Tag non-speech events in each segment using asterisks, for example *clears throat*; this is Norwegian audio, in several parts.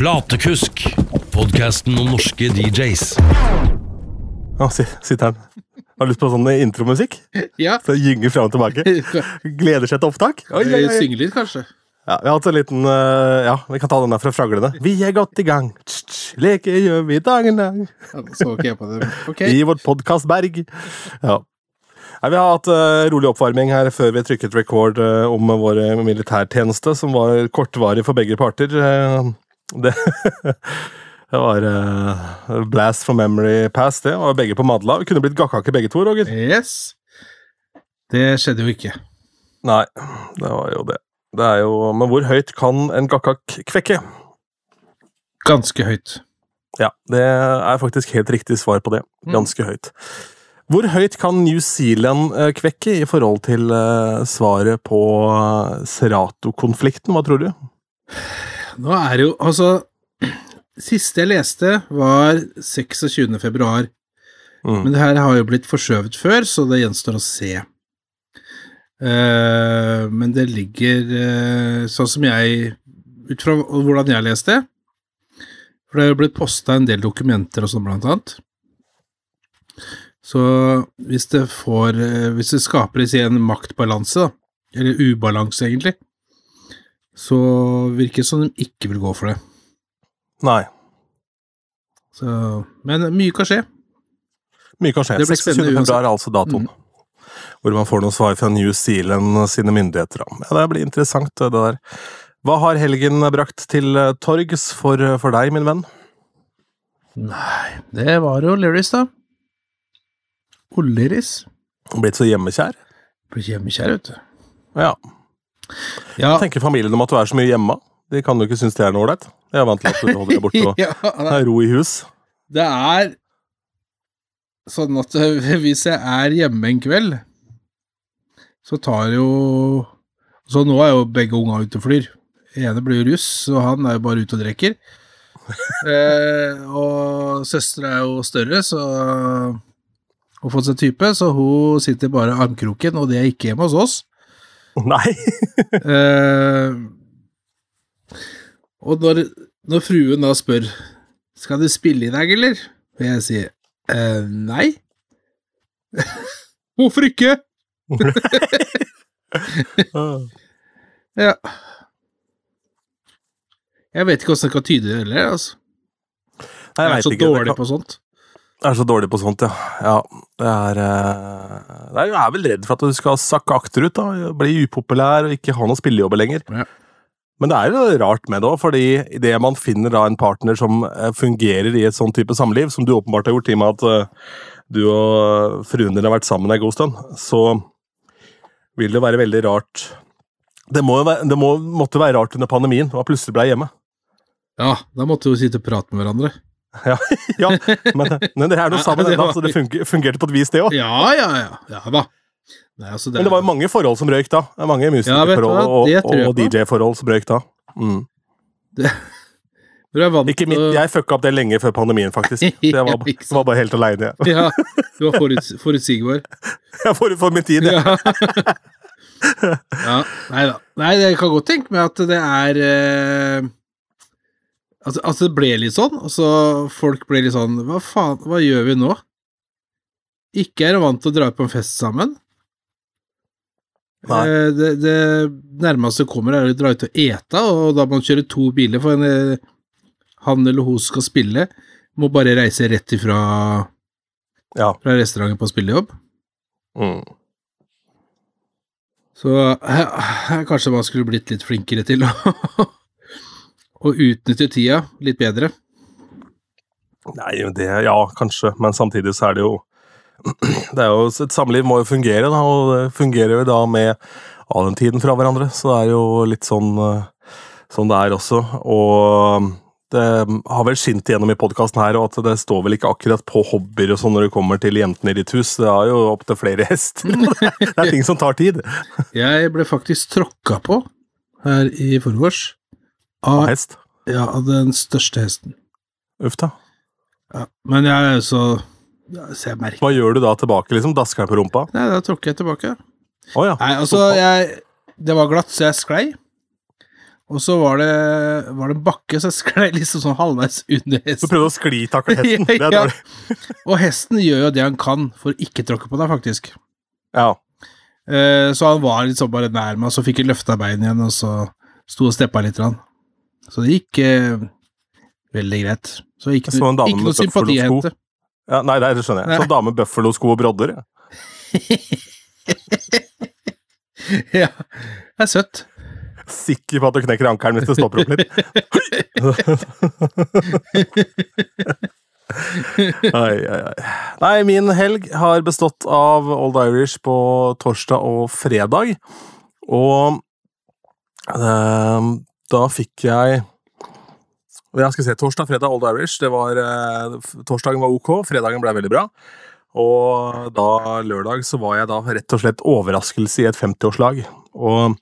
Platekusk, podkasten om norske DJs. Ja, si- sitter han. Har du lyst på sånn intromusikk? Ja. Så gynger fram og tilbake. Gleder seg til opptak. Oi, oi, oi. Synge litt, kanskje. Ja, vi har hatt en liten eh, Ja, vi kan ta den der fra Fraglene. Vi er godt i gang. Tss, tss, Leke gjør vi dagen lang. Ja, nå så ikke jeg på det. Ok. I vårt podkastberg. Ja. Nei, vi har hatt eh, rolig oppvarming her før vi trykket record eh, om vår militærtjeneste, som var kortvarig for begge parter. Eh, det, *laughs* det var uh, blast from memory pass, det. Og begge på Madla. Vi kunne blitt gakkake begge to, Roger. Yes. Det skjedde jo ikke. Nei, det var jo det. Det er jo, Men hvor høyt kan en gakkak kvekke? Ganske høyt. Ja, det er faktisk helt riktig svar på det. Ganske høyt. Hvor høyt kan New Zealand eh, kvekke i forhold til eh, svaret på Serato-konflikten? Hva tror du? Nå er det jo Altså, siste jeg leste, var 26. februar. Mm. Men det her har jo blitt forskjøvet før, så det gjenstår å se. Uh, men det ligger uh, sånn som jeg Ut fra hvordan jeg leste For det er jo blitt posta en del dokumenter og sånn, blant annet. Så hvis det får uh, Hvis det skaper si, en maktbalanse, da, eller ubalanse, egentlig, så virker det som de ikke vil gå for det. Nei. Så, men mye kan skje. Mye kan skje. Det blir 26. spennende uansett. februar er altså datoen. Hvor man får noen svar fra New Zealand sine myndigheter. Ja, det blir interessant, det der. Hva har helgen brakt til eh, torgs for, for deg, min venn? Nei, det var jo Lyris, da. Oleris. Blitt så hjemmekjær? Blitt hjemmekjær, vet du. Ja. Ja, Hva tenker familien om at du er så mye hjemme? De kan jo ikke synes det er noe ålreit. Jeg er vant til at du holder deg borte og *laughs* ja, har ro i hus. det er sånn at øh, hvis jeg er hjemme en kveld, så tar jo Så nå er jo begge unga ute og flyr. ene blir russ, og han er jo bare ute og drikker. *laughs* eh, og søstera er jo større, så og fått seg type, så hun sitter bare i armkroken, og det er ikke hjemme hos oss. Nei! Eh, og når, når fruen da spør Skal du spille i dag, eller? Og jeg sier eh, nei. *laughs* Hvorfor ikke? *laughs* Ja. Jeg vet ikke hvordan jeg kan tyde det heller, altså. Nei, Jeg er så ikke. Dårlig kan- på sånt. Jeg er så dårlig på sånt, ja. ja det er eh, Nei, Jeg er vel redd for at du skal sakke akterut, da. Bli upopulær og ikke ha noen spillejobber lenger. Ja. Men det er jo rart med det òg, fordi idet man finner da en partner som eh, fungerer i et sånn type samliv, som du åpenbart har gjort i og med at eh, du og fruen din har vært sammen en god stund, så vil det være veldig rart Det, må, det må, måtte være rart under pandemien, og plutselig ble jeg hjemme. Ja, da måtte vi sitte og prate med hverandre. *laughs* Ja, ja men, men det er noe Ja, sammen, det da, var- så det fungerte på et vis, det òg. Ja, ja, ja. Ja da. Nei, altså, Men det var jo mange forhold som røyk da. Det Mange Ja, musikerforhold ja, og, Det og. DJ-forhold som røyk da. Mm. *laughs* Vant Ikke mitt, jeg fucka opp det lenge før pandemien, faktisk. *laughs* Så jeg var, Ja, var bare helt aleine. Ja, du var foruts forutsigbar. Jeg forut for min tid. Ja. ja. Nei da. Nei, jeg kan godt tenke meg at det er eh, at, altså, det ble litt sånn. Altså, folk ble litt sånn Hva faen, hva gjør vi nå? Ikke er vant til å dra på en fest sammen. Nei. Eh, det, det nærmeste kommer, er å dra ut og ete, og da må man kjøre to biler, for en, eh, han eller hun skal spille, må bare reise rett ifra Ja. fra restauranten på spillejobb. Mm. Så her, her kanskje man skulle blitt litt flinkere til å, *laughs* å utnytte tida litt bedre. Nei, det Ja, kanskje, men samtidig så er det jo *clears throat* det er jo, Et samliv må jo fungere, da, og det fungerer jo da med all den tiden fra hverandre. Så det er jo litt sånn, eh, sånn det er også. Og det har vel skint igjennom i podkasten her, og at det står vel ikke akkurat på hobbyer og sånn når det kommer til jentene i ditt hus. Det er jo opptil flere hester. *laughs* *laughs* Det er ting som tar tid. Jeg ble faktisk tråkka på her i forgårs Av hest. ja, av den største hesten. Uff da. Ja, men jeg er så Så jeg merker Hva gjør du da tilbake, liksom? Dasker deg på rumpa? Nei, da tråkker jeg tilbake. Oh, ja. Nei, altså, jeg Det var glatt, så jeg sklei. og så var det, var det en bakke, så jeg sklei liksom sånn halvveis under Du hesten. prøvde å sklitakle *laughs* hesten. Det er dårlig. *laughs* Og hesten gjør jo det han kan for ikke tråkke på deg, faktisk. Ja. Eh, så han var liksom bare nær meg, så fikk jeg løfta bein igjen, og så sto og steppa litt. grann. Så det gikk eh, veldig greit. Så ikke, så ikke med noe sympati å hente. ja nei, det skjønner jeg. Nei. en dame med bøffelosko og brodder. ja. *laughs* Ja, det er søtt. Sikker på at du knekker ankelen hvis du stopper opp litt. Ai, ai, ai. Nei, min helg har bestått av Old Irish på torsdag og fredag. Og eh, da fikk jeg Jeg skal se, torsdag, fredag, Old Irish. Det var, eh, torsdagen var ok, fredagen ble veldig bra. Og da lørdag så var jeg da rett og slett overraskelse i et 50-årslag. Og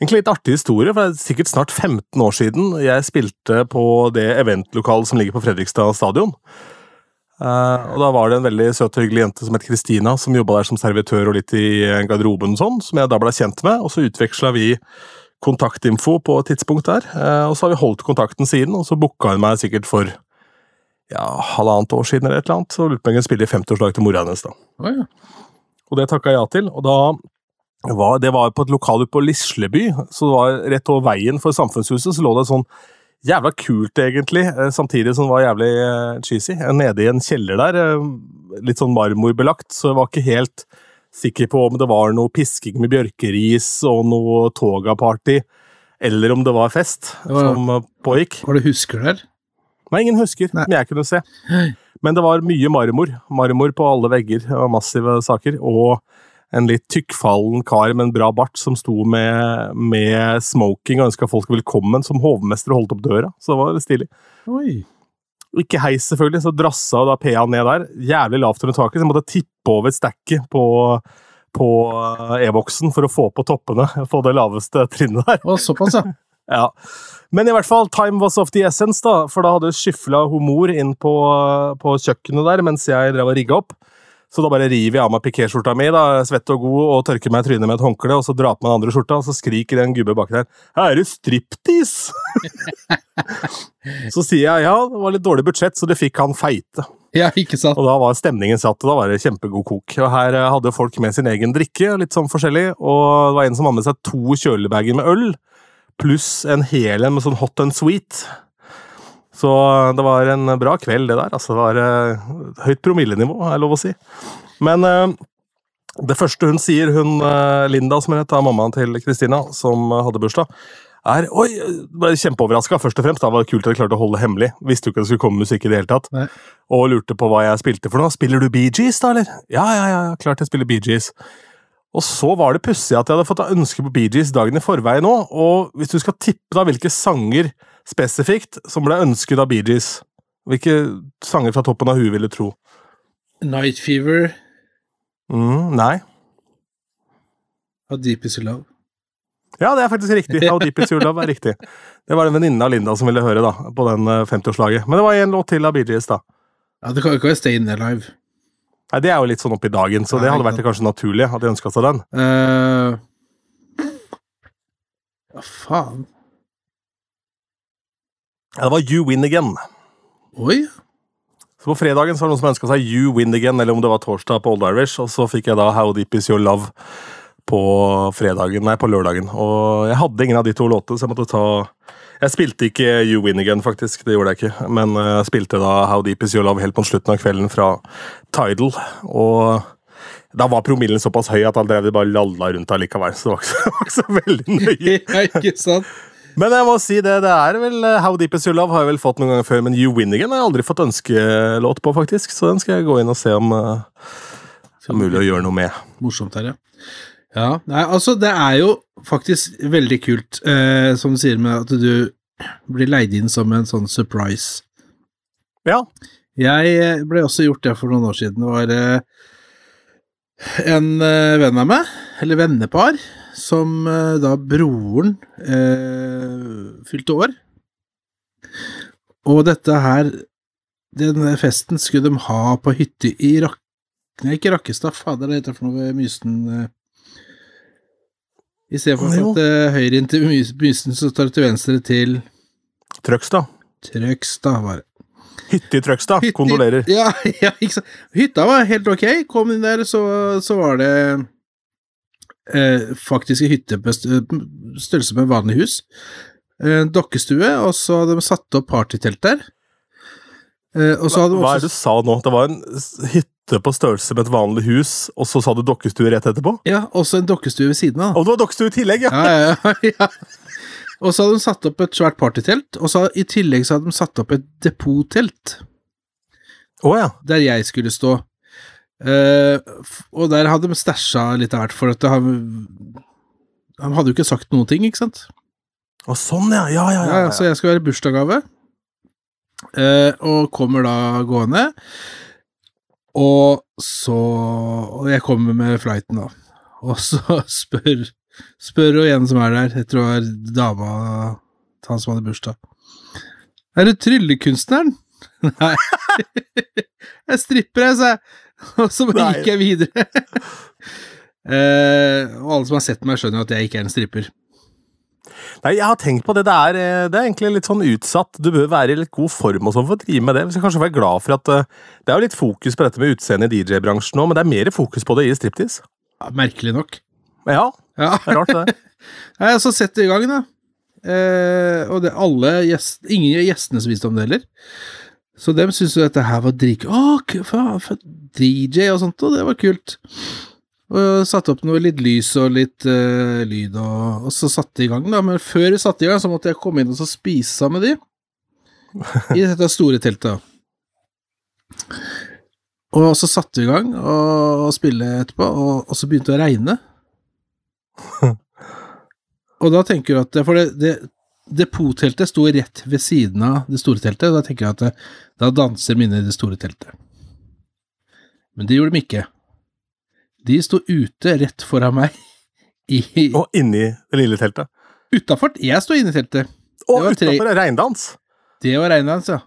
Egentlig litt artig historie, for det er sikkert snart 15 år siden jeg spilte på det eventlokalet som ligger på Fredrikstad stadion. Eh, og Da var det en veldig søt og hyggelig jente som het Kristina, som jobba der som servitør og litt i garderoben, og sånn, som jeg da ble kjent med. Og så utveksla vi kontaktinfo på et tidspunkt der, eh, og så har vi holdt kontakten siden. Og så booka hun meg sikkert for ja, halvannet år siden eller et eller annet, og lurte på om jeg kunne spille i 50-årslag til mora hennes. da. Oh, ja. Og det takka jeg ja til. Og da var, det var på et lokal ute på Lisleby, så det var rett over veien for Samfunnshuset, så lå det sånn jævla kult, egentlig, eh, samtidig som det var jævlig eh, cheesy. Nede i en kjeller der, litt sånn marmorbelagt, så det var ikke helt sikker på om det var noe pisking med bjørkeris og noe toga-party, eller om det var fest Det var- som eh, pågikk. Var det husker der? Nei, ingen husker, Nei. men jeg kunne se. Men det var mye marmor. Marmor på alle vegger, massive saker. Og en litt tykkfallen kar med en bra bart som sto med, med smoking og ønska folk velkommen som hovmester og holdt opp døra. Så det var stilig. Oi. Ikke heis, selvfølgelig, så drassa da PA ned der. Jævlig lavt under taket, så jeg måtte tippe over stacket på, på eh, e-boksen for å få på toppene Få det laveste trinnet der. Og såpass, ja. *laughs* Ja. Men i hvert fall, time was of the essence, da, for da hadde skyfla hun mor inn på, på kjøkkenet der mens jeg drev og rigga opp. Så da bare river jeg av meg pikéskjorta mi, da, svett og god, og tørker meg i trynet med et håndkle, og så drar på meg den andre skjorta, og så skriker en gubbe bak der er det striptease!' *laughs* så sier jeg ja, det var litt dårlig budsjett, så det fikk han feite. Ja, ikke sant? Og da var stemningen satt, og da var det kjempegod kok. Og her eh, hadde folk med sin egen drikke, litt sånn forskjellig, og det var en som hadde med seg to kjølebager med øl, pluss en hel en med sånn hot and sweet. Så det var en bra kveld, det der. Altså, det var eh, høyt promillenivå, er lov å si. Men eh, det første hun sier, hun eh, Linda, som heter het, mammaen til Kristina, som hadde bursdag, er Oi, ble kjempeoverraska, først og fremst. Da var det kult at jeg klarte å holde det hemmelig. Visste jo ikke det skulle komme musikk i det hele tatt. Nei. Og lurte på hva jeg spilte for noe. Spiller du Bee Gees, da, eller? Ja, ja, ja, klart jeg spiller Bee Gees. Og så var det pussig at jeg hadde fått ønske på Bee Gees dagen i forveien nå, og hvis du skal tippe da hvilke sanger spesifikt som ble ønsket av Bee Gees, hvilke sanger fra toppen av huet vil du tro? Night Fever Mm, nei. How Deep Is Your Love. Ja, det er faktisk riktig. How Deep Is Your Love er riktig. Det var en venninne av Linda som ville høre da, på den eh, 50-årslaget. Men det var en låt til av Bee Gees, da. Ja, det kan jo ikke være Stay In There Live. Nei, Det er jo litt sånn oppi dagen, så det hadde vært det kanskje naturlig at de ønska seg den. Uh... Ja, faen? Ja, det var You Win Again. Oi! Så På fredagen så var det noen som ønska seg You Win Again, eller om det var torsdag på Old Irish, og så fikk jeg da How Deep Is Your Love på fredagen, nei, på lørdagen. Og jeg hadde ingen av de to låtene, så jeg måtte ta Jeg spilte ikke You Win Again, faktisk, det gjorde jeg ikke, men eh, jeg spilte da How Deep Is Your Love helt på slutten av kvelden fra Tidal, og da var promillen såpass høy at han drev bare lalla rundt allikevel, så det var ikke så, *laughs* var ikke så veldig nøye. *laughs* Ja, ikke sant? Men jeg må si det, det er vel eh, How Deep Is Your Love har jeg vel fått noen ganger før, men You Win Again har jeg aldri fått ønskelåt på, faktisk. Så den skal jeg gå inn og se om uh, det er mulig å gjøre noe med. Morsomt her, ja. Ja, nei, altså det er jo faktisk veldig kult, eh, som du sier med at du blir leid inn som en sånn surprise. Ja. Jeg eh, ble også gjort det for noen år siden. Det var eh, en eh, venn av meg, eller vennepar, som eh, da broren eh, fylte år. Og dette her Den festen skulle de ha på hytte i Rak... Nei, ikke Rakkestad, fader, det heter for noe ved Mysen i stedet for at uh, høyre inn til mysen, så tar du til venstre til Trøgstad. Trøgstad, var det. Hytte i Trøgstad. Kondolerer. Ja, *laughs* ja, ikke sant. Hytta var helt ok. Kom inn der, så, så var det eh, faktisk en hytte på størrelse med et vanlig hus. En dokkestue, og så hadde de satt opp partytelt der. Eh, og så hadde de Hva er det du sa nå? Det var en hytte på størrelse med et vanlig hus, og så sa du dokkestue rett etterpå? Ja, også en dokkestue ved siden av. Og det var dokkestue i tillegg, ja! Ja, ja, *laughs* ja. Og så hadde de satt opp et svært partytelt, og så i tillegg så hadde de satt opp et depottelt. Oh, ja. der jeg skulle stå. F- og der hadde de stæsja litt av hvert, for at han, han hadde jo ikke sagt noen ting, ikke sant? Å, sånn, ja. Ja, ja, Ja, ja. så jeg skal være bursdagsgave, uh, og kommer da gående. Og så Og jeg kommer med flighten, da. Og så *laughs* spør Spør hun en som er der, jeg tror det var dama til han som hadde bursdag. Er du tryllekunstneren? *laughs* Nei. *laughs* jeg stripper, jeg, sa jeg. Og så bare Nei. gikk jeg videre. *laughs* eh, og alle som har sett meg, skjønner jo at jeg ikke er en stripper. Nei, jeg har tenkt på det. Det er, eh, det er egentlig litt sånn utsatt. Du bør være i litt god form og sånn for å drive med det. Vi skal kanskje være glad for at eh, Det er jo litt fokus på dette med utseende i DJ-bransjen nå, men det er mer fokus på det i striptease. Ja, merkelig nok. Ja, Ja. det er rart, det. *laughs* Nei, så sett det i gang, da. Eh, og det alle gjest, ingen gjestene som visste om det heller. Så dem syntes jo dette her var drit... Å, faen, DJ og sånt, og det var kult. Og satte opp noe litt lys og litt uh, lyd, og, og så satte i gang, da. Men før vi satte i gang, så måtte jeg komme inn og spise sammen med de. I dette store teltet. Og så satte vi i gang og, og spille etterpå, og, og så begynte det å regne. Og da tenker du at For det, det depotteltet sto rett ved siden av det store teltet, og da tenker jeg at det, da danser minnet i det store teltet. Men det gjorde de ikke. De sto ute rett foran meg i *laughs* Og inni det lille teltet. Utafor. Jeg sto inne i teltet. Og utafor regndans! Det var regndans, ja.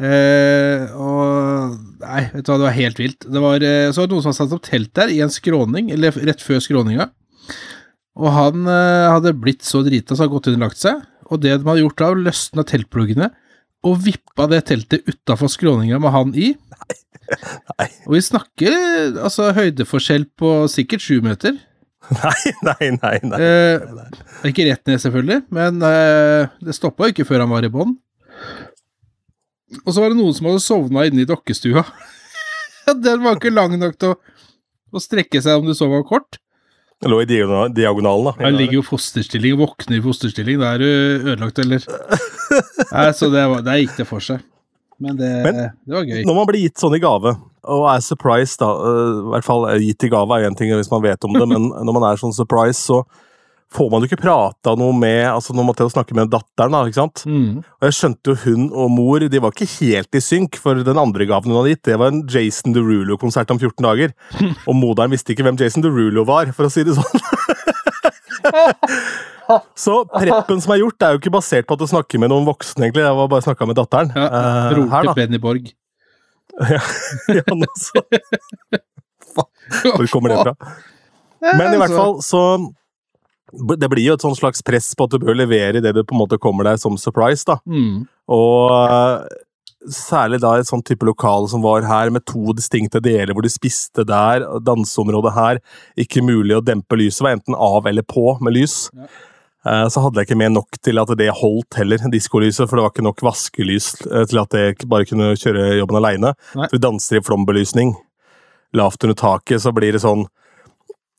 Eh, og Nei, vet du hva, det var helt vilt. Det var, eh, så var det noen som hadde satt opp telt der, i en skråning, eller rett før skråninga. Og han eh, hadde blitt så drita så han hadde gått inn og lagt seg. Og det de hadde gjort da, løsna teltpluggene og vippa det teltet utafor skråninga med han i. Nei. Nei. *laughs* Og vi snakker altså høydeforskjell på sikkert sju meter. Nei, nei, nei. nei. Eh, ikke rett ned, selvfølgelig, men eh, det stoppa jo ikke før han var i bånn. Og så var det noen som hadde sovna inne i dokkestua. *laughs* Den var ikke lang nok til å, å strekke seg om du sov kort. Det lå i diagonal- diagonalen, da. Han ligger jo fosterstilling, våkner i fosterstilling. Da er du ødelagt, eller? *laughs* Nei, så det var, der gikk det for seg. Men det, Men- det var gøy. Når man blir gitt sånn i gave, og er surprised, da øh, I hvert fall gitt i gave er én ting hvis man vet om det, men når man er sånn surprise, så får man jo ikke prata noe med altså Nå måtte jeg snakke med datteren, da, ikke sant? Mm. Og jeg skjønte jo hun og mor de var ikke helt i synk, for den andre gaven hun hadde gitt, det var en Jason Derulo-konsert om 14 dager. *laughs* Og moderen visste ikke hvem Jason Derulo var, for å si det sånn. *laughs* Så preppen som er gjort, er jo ikke basert på at du snakker med noen voksne, egentlig. Jeg var bare snakka med datteren. Ja, eh, Broren her, til da. Benny Borg. *laughs* ja, nå så. Hvor kommer det fra? Men i hvert fall, så Det blir jo et sånn slags press på at du bør levere det du på en måte kommer deg som surprise, da. Mm. Og eh, særlig da et sånn type lokal som var her, med to distinkte deler hvor du spiste der, danseområdet her. Ikke mulig å dempe lyset, var enten av eller på med lys. Ja. Eh, Så hadde jeg ikke med nok til at det holdt heller, diskolyset, for det var ikke nok vaskelys eh, til at jeg bare kunne kjøre jobben aleine. Du vi danser i flombelysning. Lavt under taket, så blir det sånn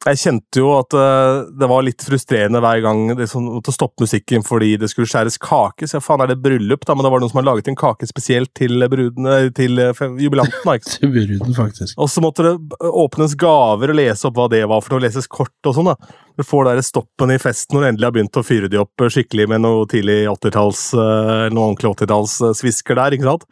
jeg kjente jo at eh, det var litt frustrerende hver gang det sånn, måtte stoppe musikken fordi det skulle skjæres kake. Så faen, er det bryllup, da? Men det var noen som hadde laget en kake spesielt til brudene, til eh, jubilanten. ikke? *laughs* Til bruden, faktisk. Og så måtte det åpnes gaver og lese opp hva det var for noe, leses kort og sånn. da. Du får der stoppen i festen når du endelig har begynt å fyre de opp skikkelig med noe tidlig 80-talls, eh, noe ordentlig 80-tallssvisker der, ikke sant?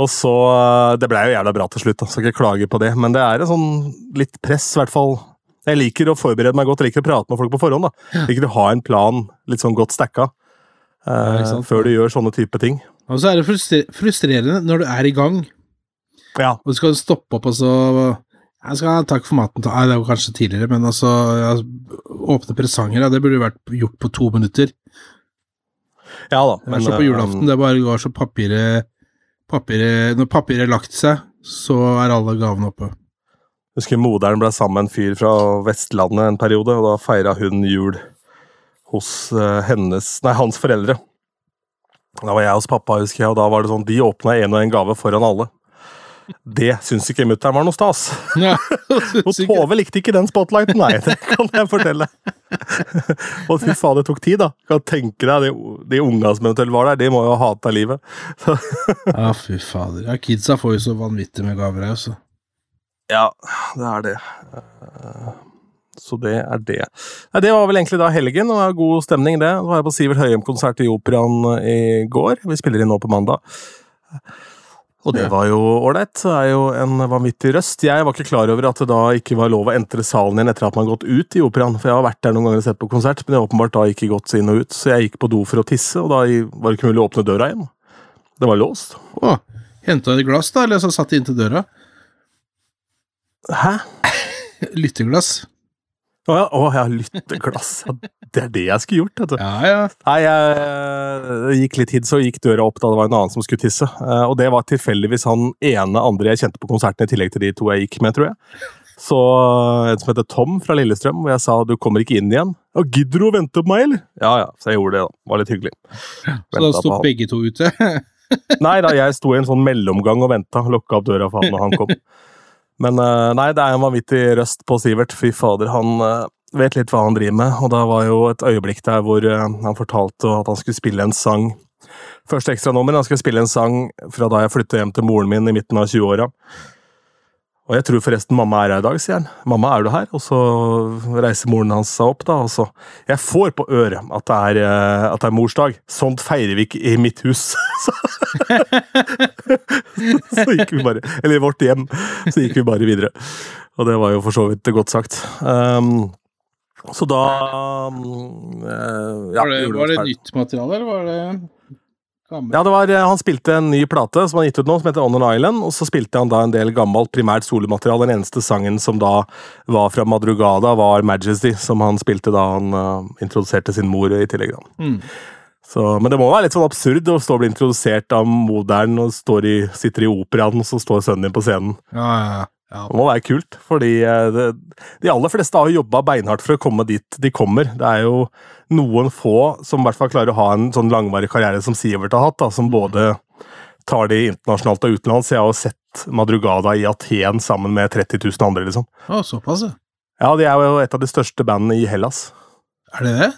Og så eh, Det blei jo jævla bra til slutt, da, skal ikke klage på det, men det er en sånn litt press, i hvert fall. Jeg liker å forberede meg godt, jeg liker å prate med folk på forhånd. da. Jeg liker å ha en plan litt sånn godt stacka uh, ja, før du gjør sånne type ting. Og så er det frustrerende når du er i gang, Ja, og du skal stoppe opp, og så Jeg skal ha takk for maten. Nei, det var kanskje tidligere, men altså ja, Åpne presanger, ja, det burde jo vært gjort på to minutter. Ja da. Er så på julaften, det bare går så papiret, papiret Når papiret er lagt seg, så er alle gavene oppe. Husker moderen ble sammen med en fyr fra Vestlandet en periode, og da feira hun jul hos eh, hennes, nei, hans foreldre. Da var jeg hos pappa, husker jeg, og da var det sånn, de åpna en og en gave foran alle. Det syns ikke mutter'n var noe stas. Ja, *laughs* Og Tove likte ikke den spotlighten, nei, det kan jeg fortelle. *laughs* og fy faen, det tok tid, da. Kan tenke deg, de, de unga som eventuelt var der, de må jo ha hata livet. *laughs* ja, fy fader. Ja, kidsa får jo så vanvittig med gaver her, altså. Ja, det er det. Eh, Så det er det. Nei, det var vel egentlig da helgen, og det var god stemning, det. Da var jeg på Sivert Høyem-konsert i Operaen eh, i går. Vi spiller inn nå på mandag. Og det var jo ålreit. Det er jo en vanvittig røst. Jeg var ikke klar over at det da ikke var lov å entre salen igjen etter at man har gått ut i Operaen. For jeg har vært der noen ganger og sett på konsert, men jeg har åpenbart da ikke gått inn og ut. Så jeg gikk på do for å tisse, og da var det ikke mulig å åpne døra igjen. Det var låst. Å, henta et glass, da, eller så satt de inntil døra? Hæ? *laughs* Lytteglass. Å ja, oh, ja lytteglass. Det er det jeg skulle gjort, vet du. Ja, ja. Nei, jeg, det gikk litt tid, så gikk døra opp da det var en annen som skulle tisse. Eh, Og det var tilfeldigvis han ene andre jeg kjente på konserten, i tillegg til de to jeg gikk med, tror jeg. Så eh, en som heter Tom fra Lillestrøm, hvor jeg sa du kommer ikke inn igjen. Ja, gidder du å vente på meg, eller? Ja ja, så jeg gjorde det, da. Det var litt hyggelig. Så da Ventet sto begge to ute. Nei da, jeg sto i en sånn mellomgang og venta. Lukka opp døra for han når han kom. *laughs* Men eh, nei, det er en vanvittig røst på Sivert. Fy fader, han eh, vet litt hva han driver med. Og det var jo et øyeblikk der hvor eh, han fortalte at han skulle spille en sang. Første ekstranummer, han skulle spille en sang fra da jeg flytta hjem til moren min i midten av 20-åra. Og jeg tror forresten mamma er her i dag, sier han. Mamma, er du her? Og så reiser moren hans seg opp, da, og så Jeg får på øret at det er, eh, at det er morsdag. Sånt feirer vi ikke i mitt hus. *laughs* Så, *laughs* så gikk vi bare Eller i vårt hjem, så gikk vi bare videre. Og det var jo for så vidt godt sagt. Um, så da um, ja, var det, var det nytt materiale, eller var det gammelt? Ja, det var, eh, Han spilte en ny plate som han gitt ut nå, som heter On an Island. Og så spilte han da en del gammelt primært solomateriale. Den eneste sangen som da var fra Madrugada, var Majesty, som han spilte da han uh, introduserte sin mor i tillegg. Mm. Så, men det må være litt sånn absurd å stå og bli introdusert av moderen og står i, sitter i operaen, og så står sønnen din på scenen. Ja, ja, ja. Det må være kult, fordi eh, det, de aller fleste har jo jobba beinhardt for å komme dit de kommer. Det er jo noen få som i hvert fall klarer å ha en sånn langvarig karriere som Sivert har hatt, da, som både tar det internasjonalt og utenlands. Jeg har jo sett Madrugada i Aten sammen med 30 000 andre, liksom. Å, såpass, ja. Ja, de er jo et av de største bandene i Hellas. Er det det?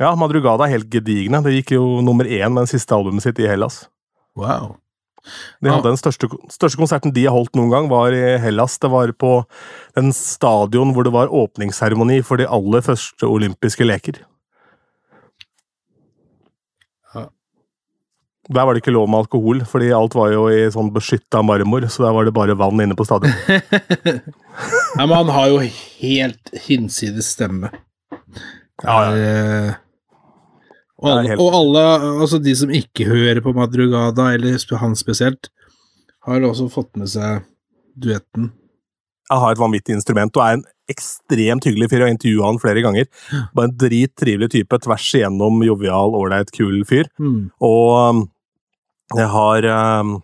Ja, Madrugada er helt gedigne. Det gikk jo nummer én med den siste albumet sitt i Hellas. Wow. De hadde Den største, største konserten de har holdt noen gang, var i Hellas. Det var på den stadion hvor det var åpningsseremoni for de aller første olympiske leker. Der var det ikke lov med alkohol, fordi alt var jo i sånn beskytta marmor, så der var det bare vann inne på stadion. *laughs* Nei, men han har jo helt hinsides stemme. Ja, ja. Og, alle, helt- og alle, altså de som ikke hører på Madrugada, eller han spesielt, har også fått med seg duetten. Han har et vanvittig instrument og er en ekstremt hyggelig fyr. Jeg har intervjua han flere ganger. Bare en drittrivelig type. Tvers igjennom jovial, ålreit, kul fyr. Mm. Og um, jeg har um,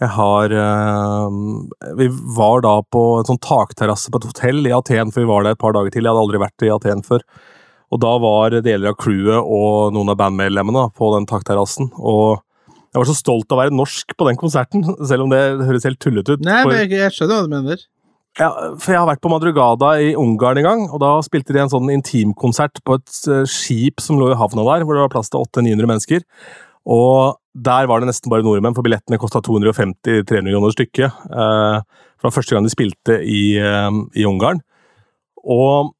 Jeg har um, Vi var da på en sånn takterrasse på et hotell i Aten, for vi var der et par dager til. Jeg hadde aldri vært i Aten før. Og da var deler av crewet og noen av bandmedlemmene på den takterrassen. Og jeg var så stolt av å være norsk på den konserten, *laughs* selv om det høres helt tullete ut. Nei, men jeg, jeg skjønner hva du mener. ja, for jeg har vært på Madrugada i Ungarn en gang, og da spilte de en sånn intimkonsert på et eh, skip som lå i havna der, hvor det var plass til 800-900 mennesker. Og der var det nesten bare nordmenn, for billettene kosta 250-300 kroner stykket. Eh, for det var første gang de spilte i, eh, i Ungarn. Og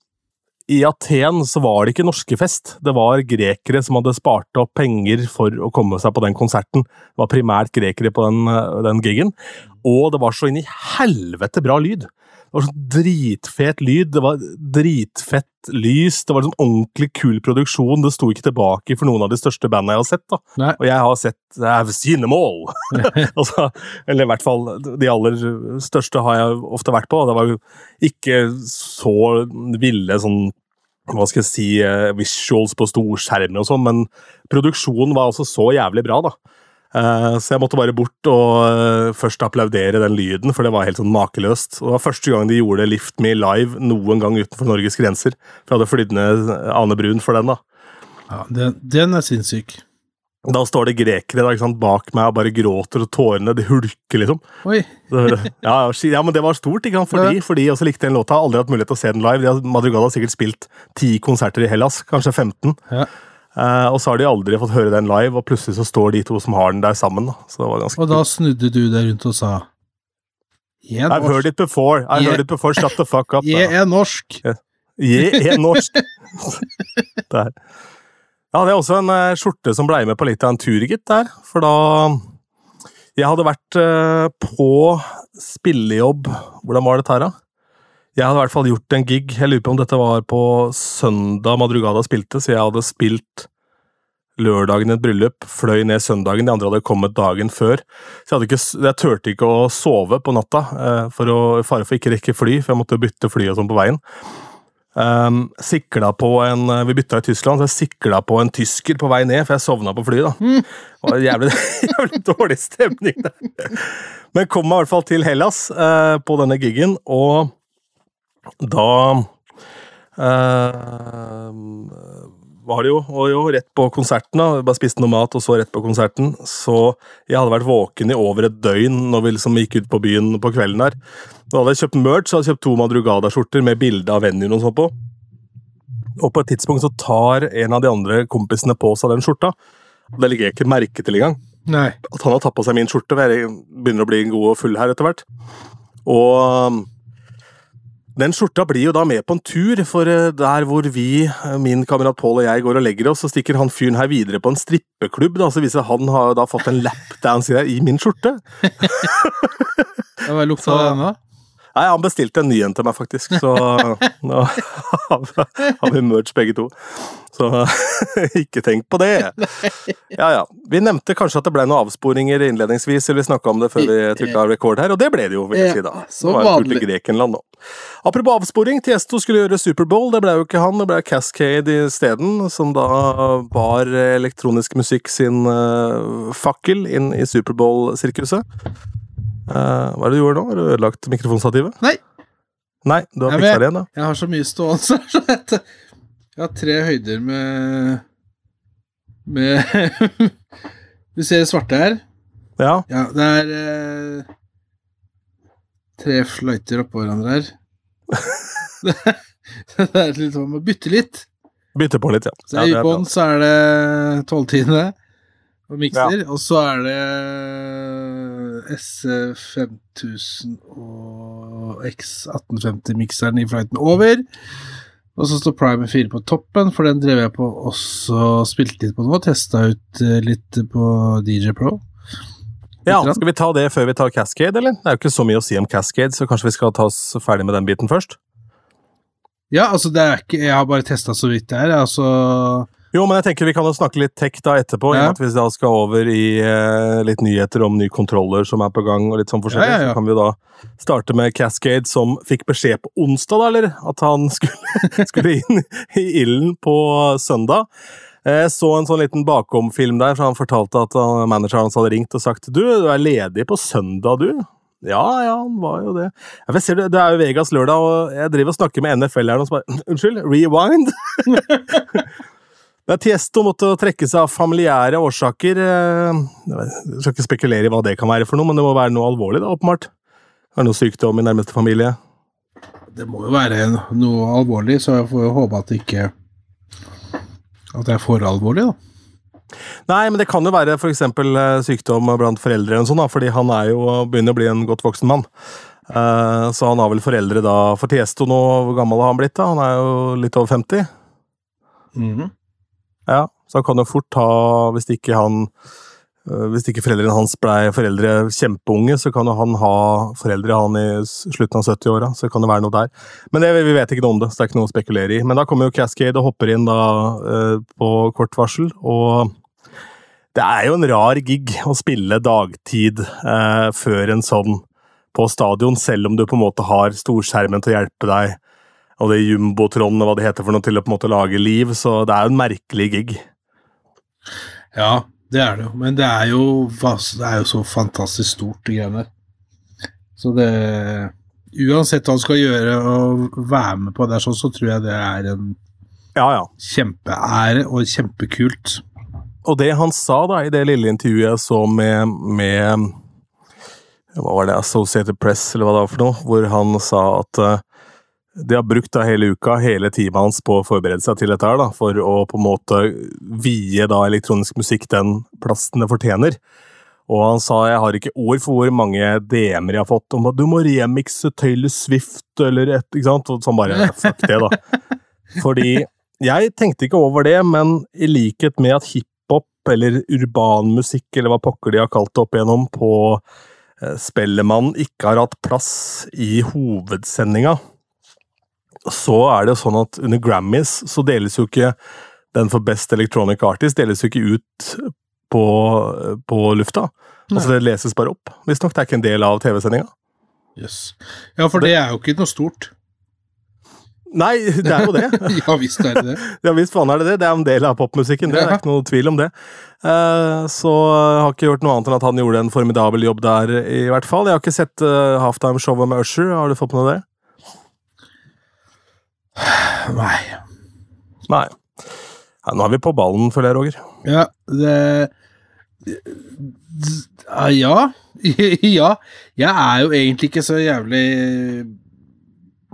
i Aten så var det ikke norskefest. Det var grekere som hadde spart opp penger for å komme seg på den konserten. Det var primært grekere på den, eh, den gigen. Og det var så inn i helvete bra lyd. Det var sånn dritfet lyd, det var dritfett lys, det var liksom ordentlig kul produksjon. Det sto ikke tilbake for noen av de største bandene jeg har sett. da. Nei. Og jeg har sett I've seen them all! *laughs* altså, eller i hvert fall de aller største har jeg ofte vært på. Det var jo ikke så ville sånn hva skal jeg si, eh, visuals på storskjermen og sånn, men produksjonen var altså så jævlig bra, da. Eh, Så jeg måtte bare bort og eh, først applaudere den lyden, for det var helt sånn makeløst. Og Det var første gang de gjorde Lift Me live noen gang utenfor Norges grenser. For jeg hadde flydd ned Ane Brun for den, da. Ja, den, den er sinnssyk. Da står det grekere da, ikke sant, bak meg og bare gråter, og tårene de hulker, liksom. Oi. Ja, ja, men det var stort, ikke sant? For de, for de også likte den låta. Aldri hatt mulighet til å se den live. De har, Madrugada har sikkert spilt ti konserter i Hellas, kanskje 15. Ja. Eh, og så har de aldri fått høre den live, og plutselig så står de to som har den der sammen. Da. Så det var ganske Og da snudde du deg rundt og sa Jeg er I've heard norsk. it before. I've Yeah. heard it before. Shut the fuck up. Jeg er norsk. Jeg er norsk. *laughs* der. Ja, det er også en uh, skjorte som blei med på litt av en tur, gitt, der. For da Jeg hadde vært uh, på spillejobb Hvordan var dette her, da? Jeg hadde i hvert fall gjort en gig. Jeg lurer på om dette var på søndag Madrugada spilte, så jeg hadde spilt lørdagen et bryllup, fløy ned søndagen, de andre hadde kommet dagen før. Så jeg, ikke, jeg turte ikke å sove på natta, eh, for å fare for ikke rekke fly, for jeg måtte bytte fly og sånn på veien. Um, sikla på en Vi bytta i Tyskland, så jeg sikla på en tysker på vei ned, for jeg sovna på flyet. da. Det var jævlig, *laughs* jævlig dårlig stemning der. Men kom meg i hvert fall til Hellas uh, på denne gigen, og da eh, var det jo, og jo rett på konserten, da. Bare spiste noe mat, og så rett på konserten. Så jeg hadde vært våken i over et døgn når vi liksom gikk ut på byen på kvelden der. Da hadde jeg kjøpt merch, så hadde jeg kjøpt to Madrugada-skjorter med bilde av venuen og sånn på. Og på et tidspunkt så tar en av de andre kompisene på seg den skjorta. Det legger jeg ikke merke til engang. Nei. At han har tatt på seg min skjorte, jeg begynner å bli god og full her etter hvert. Og den skjorta blir jo da med på en tur, for eh, der hvor vi, eh, min kamerat Pål og jeg, går og legger oss, så stikker han fyren her videre på en strippeklubb. da, Så viser han har da fått en lapdance i min skjorte. Det var lukta Så- den, ennå. Nei, han bestilte en ny en til meg, faktisk, så *laughs* nå har vi- merch begge to. Så *laughs* ikke tenk på det. Ja, ja. Vi nevnte kanskje at det ble noen avsporinger innledningsvis, eller vi snakka om det før vi trykka rekord her, og det ble det jo, vil jeg si da. Så var vanlig. til Grekenland nå. Apropos avsporing, Tiesto skulle gjøre Superbowl, det ble jo ikke han, det ble Cascade isteden, som da bar elektronisk musikk sin eh, fakkel inn i Superbowl-sirkuset. Eh, hva er det du gjør nå? Har du ødelagt mikrofonstativet? Nei. Nei, du har fiksa det igjen, da. Jeg har så mye stående her, så jeg, jeg har tre høyder med Med *laughs* Du ser det svarte her? Ja. Ja, det er uh, tre fløyter oppå hverandre her. *laughs* det er litt sånn å bytte litt. Bytte på litt, ja. Så I bånn så er det tolvtiende og mikser, og så er det SC5000 og X1850-mikseren i flighten over. Og så står Prime 4 på toppen, for den drev jeg på også spilte litt på nå. Testa ut eh, litt på DJ Pro. Ja, Skal vi ta det før vi tar Cascade, eller? Det er jo ikke så mye å si om Cascade, så kanskje vi skal ta oss ferdig med den biten først? Ja, altså det er ikke Jeg har bare testa så vidt det er. Altså Jo, men jeg tenker vi kan jo snakke litt tech da etterpå, i og med at vi da skal over i eh, litt nyheter om nye kontroller som er på gang, og litt sånn forskjellig. Ja, ja, ja. Så kan vi da starte med Cascade, som fikk beskjed på onsdag, da, eller? At han *laughs* skulle, skulle inn i ilden på søndag. Jeg så en sånn liten bakomfilm der, for han fortalte at manageren hans hadde ringt og sagt Du, du er ledig på søndag, du? Ja, ja, han var jo det. Ja, jeg ser det, det er jo Vegas lørdag, og jeg driver og snakker med NFL her, og så bare Unnskyld, rewind? *laughs* Men Tiesto måtte trekke seg av familiære årsaker. eh, Jeg skal ikke spekulere i hva det kan være for noe, men det må være noe alvorlig, da, åpenbart. Er det noe sykdom i nærmeste familie? Det må jo være noe alvorlig, så jeg får jo håpe at det ikke At det er for alvorlig, da. Nei, men det kan jo være for eksempel eh, sykdom blant foreldre, eller sånn, da, fordi han er jo begynner å bli en godt voksen mann. Eh, Så han har vel foreldre da For Tiesto nå, hvor gammel har han blitt? da? Han er jo litt over 50? Mhm. Ja, så han kan jo fort ha, hvis ikke han øh, Hvis ikke foreldrene hans blei foreldre kjempeunge, så kan jo han ha foreldre han i slutten av 70-åra. Så kan det være noe der. Men det, vi vet ikke noe om det, så det er ikke noe å spekulere i. Men da kommer jo Cascade og hopper inn da øh, på kort varsel, og det er jo en rar gig å spille dagtid eh, før en sånn på stadion, selv om du på en måte har storskjermen til å hjelpe deg, og det jumbotron og hva det heter for noe til å på en måte lage liv, så det er jo en merkelig gig. Ja, det er det jo. Men det er jo, det er jo så fantastisk stort, de greiene der. Så det Uansett hva han skal gjøre og være med på det, sånn, så tror jeg det er en Ja, ja. kjempeære og kjempekult. Og det han sa da i det lille intervjuet jeg så med, med Hva var det, Associated Press, eller hva det var for noe, hvor han sa at eh, de har brukt da hele uka, hele teamet hans, på å forberede seg til dette her, da, for å på en måte vie da elektronisk musikk den plassen det fortjener. Og han sa jeg har ikke ord for hvor mange DM-er jeg har fått om at du må remixe Taylor Swift eller et ikke sant? Og sånn bare fuck det, da. *laughs* Fordi jeg tenkte ikke over det, men i likhet med at hiphop eller urban musikk, eller hva pokker de har kalt det opp igjennom, på eh, Spellemann ikke har hatt plass i hovedsendinga, så er det jo sånn at under Grammys så deles jo ikke den for Best Electronic Artist deles jo ikke ut på, på lufta. Altså Det leses bare opp. Visstnok det er ikke en del av TV-sendinga. Yes. Ja, for det er jo ikke noe stort. Nei, det er jo det. *laughs* ja visst er det det. *laughs* Ja visst faen er det det. Det er en del av popmusikken. Det er ikke noe tvil om det. Uh, så jeg har ikke gjort noe annet enn at han gjorde en formidabel jobb der, i hvert fall. Jeg har ikke sett uh, halftime-showet med Usher. Har du fått med deg det? Nei. Nei. Ja, nå er vi på ballen, føler jeg, Roger. Ja, det Ja. *laughs* ja. Jeg er jo egentlig ikke så jævlig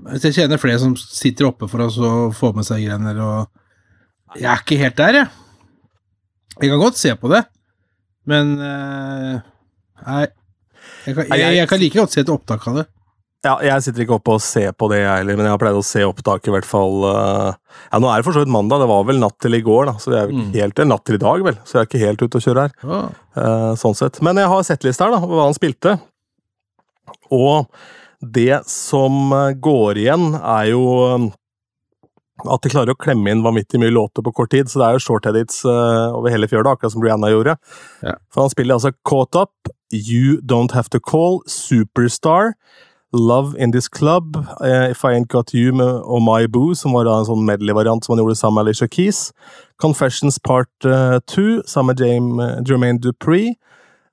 Altså, Jeg kjenner flere som sitter oppe for oss og får med seg greier, og jeg er ikke helt der, jeg. Jeg kan godt se på det, men eh, Nei. Jeg kan, jeg, jeg kan like godt se et opptak av det. Ja, jeg sitter ikke oppe og ser på det, jeg heller, men jeg har pleid å se opptak, i hvert fall. eh, Ja, nå er det for så vidt mandag, det var vel natt til i går, da, så vi er ikke Mm. helt Natt til i dag, vel, så jeg er ikke helt ute å kjøre her. Ja. Eh, sånn sett. Men jeg har sett list her, da, hva han spilte. Og det som eh, går igjen, er jo eh, at de klarer å klemme inn vanvittig mye låter på kort tid. Så det er jo short edits eh, over hele fjøla, akkurat som Brianna gjorde. Ja. For han spiller altså Caught Up, You Don't Have To Call, Superstar, Love In This Club, eh, If I Ain't Got You med, og My Boo, som var da en sånn medley-variant som han gjorde sammen med Alicia Keys. Confessions Part 2 sammen med James, Jermaine Dupree.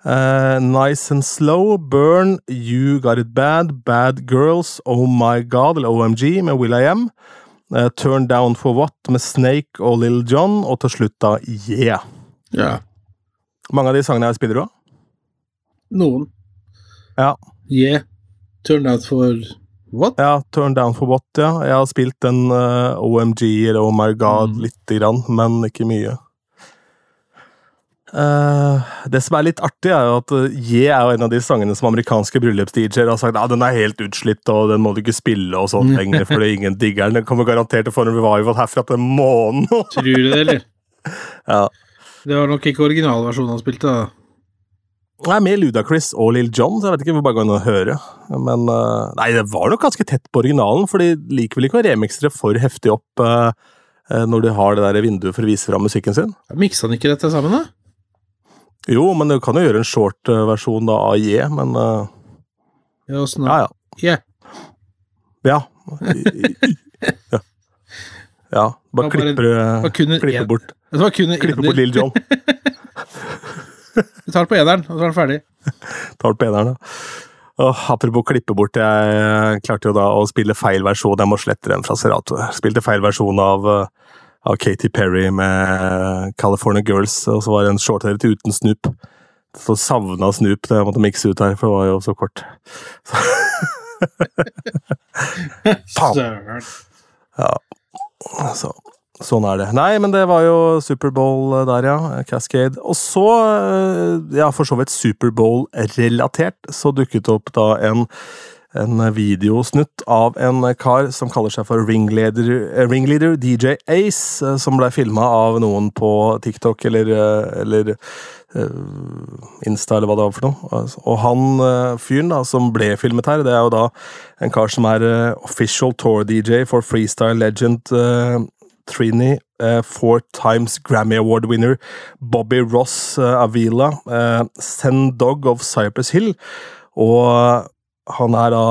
Uh, nice and Slow, Burn, You Got It Bad, Bad Girls, Oh My God, eller OMG med Will I Am. Eh, Turn Down For What med Snake og Lil John, og til slutt da Yeah. ja. Mange av de sangene her spiller du av? Noen. Ja. Yeah. Turned Down for what? Ja, Turn Down For What, ja. Jeg har spilt den uh, OMG eller Oh My God Mm. lite grann, men ikke mye. Uh, det som er litt artig, er jo at uh, Yeah er jo en av de sangene som amerikanske bryllups-DJ-er har sagt ja, den er helt utslitt, og den må du ikke spille og sånn lenger, *laughs* fordi ingen digger den. Den kommer garantert til å få en revival herfra til månen. Tror du det, eller? *laughs* ja. Det var nok ikke originalversjonen han spilte, da. Er med Ludacris og Lill John, så jeg vet ikke vi bare går inn og høre. Men uh, Nei, det var nok ganske tett på originalen, for de liker vel ikke å remikse det for heftig opp eh, når de har det der vinduet for å vise fram musikken sin. Miksa han ikke dette sammen, da? Jo, men du kan jo gjøre en short eh, versjon da, av J, men uh, Ja, åssen ja, da? ja. Yeah. Ja. ja. Ja, bare bare- klipper, var kun en- klipper bort, klipper bort. Lill John. *laughs* Vi tar det på eneren, og så er den ferdig. *laughs* Tar det på eneren, da. Og apropos klippe bort, jeg klarte jo da å spille feil versjon. Jeg må slette den fra Serato. Spilte feil versjon av, eh, av Katy Perry med California Girls, og så var det en shorthair uten Snoop. Så savna Snoop det jeg måtte mikse ut her, for det var jo så kort. *laughs* Faen. Søren. Så, sånn er det. Nei, men det var jo Superbowl der, ja. Cascade. Og så, eh, ja, for så vidt Superbowl-relatert, så dukket det opp da en en videosnutt av en kar som kaller seg for Ringleader, eh, Ringleader DJ Ace, eh, som ble filma av noen på TikTok eller, eh, eller eh, Insta, eller hva det var for noe. Altså, Og han eh, fyren da, som ble filmet her, det er jo da en kar som er eh, official tour DJ for freestyle legend eh, Trini, uh, four times Grammy Award winner Bobby Ross uh, Avila, uh, Send Dog of Cypress Hill, og han er da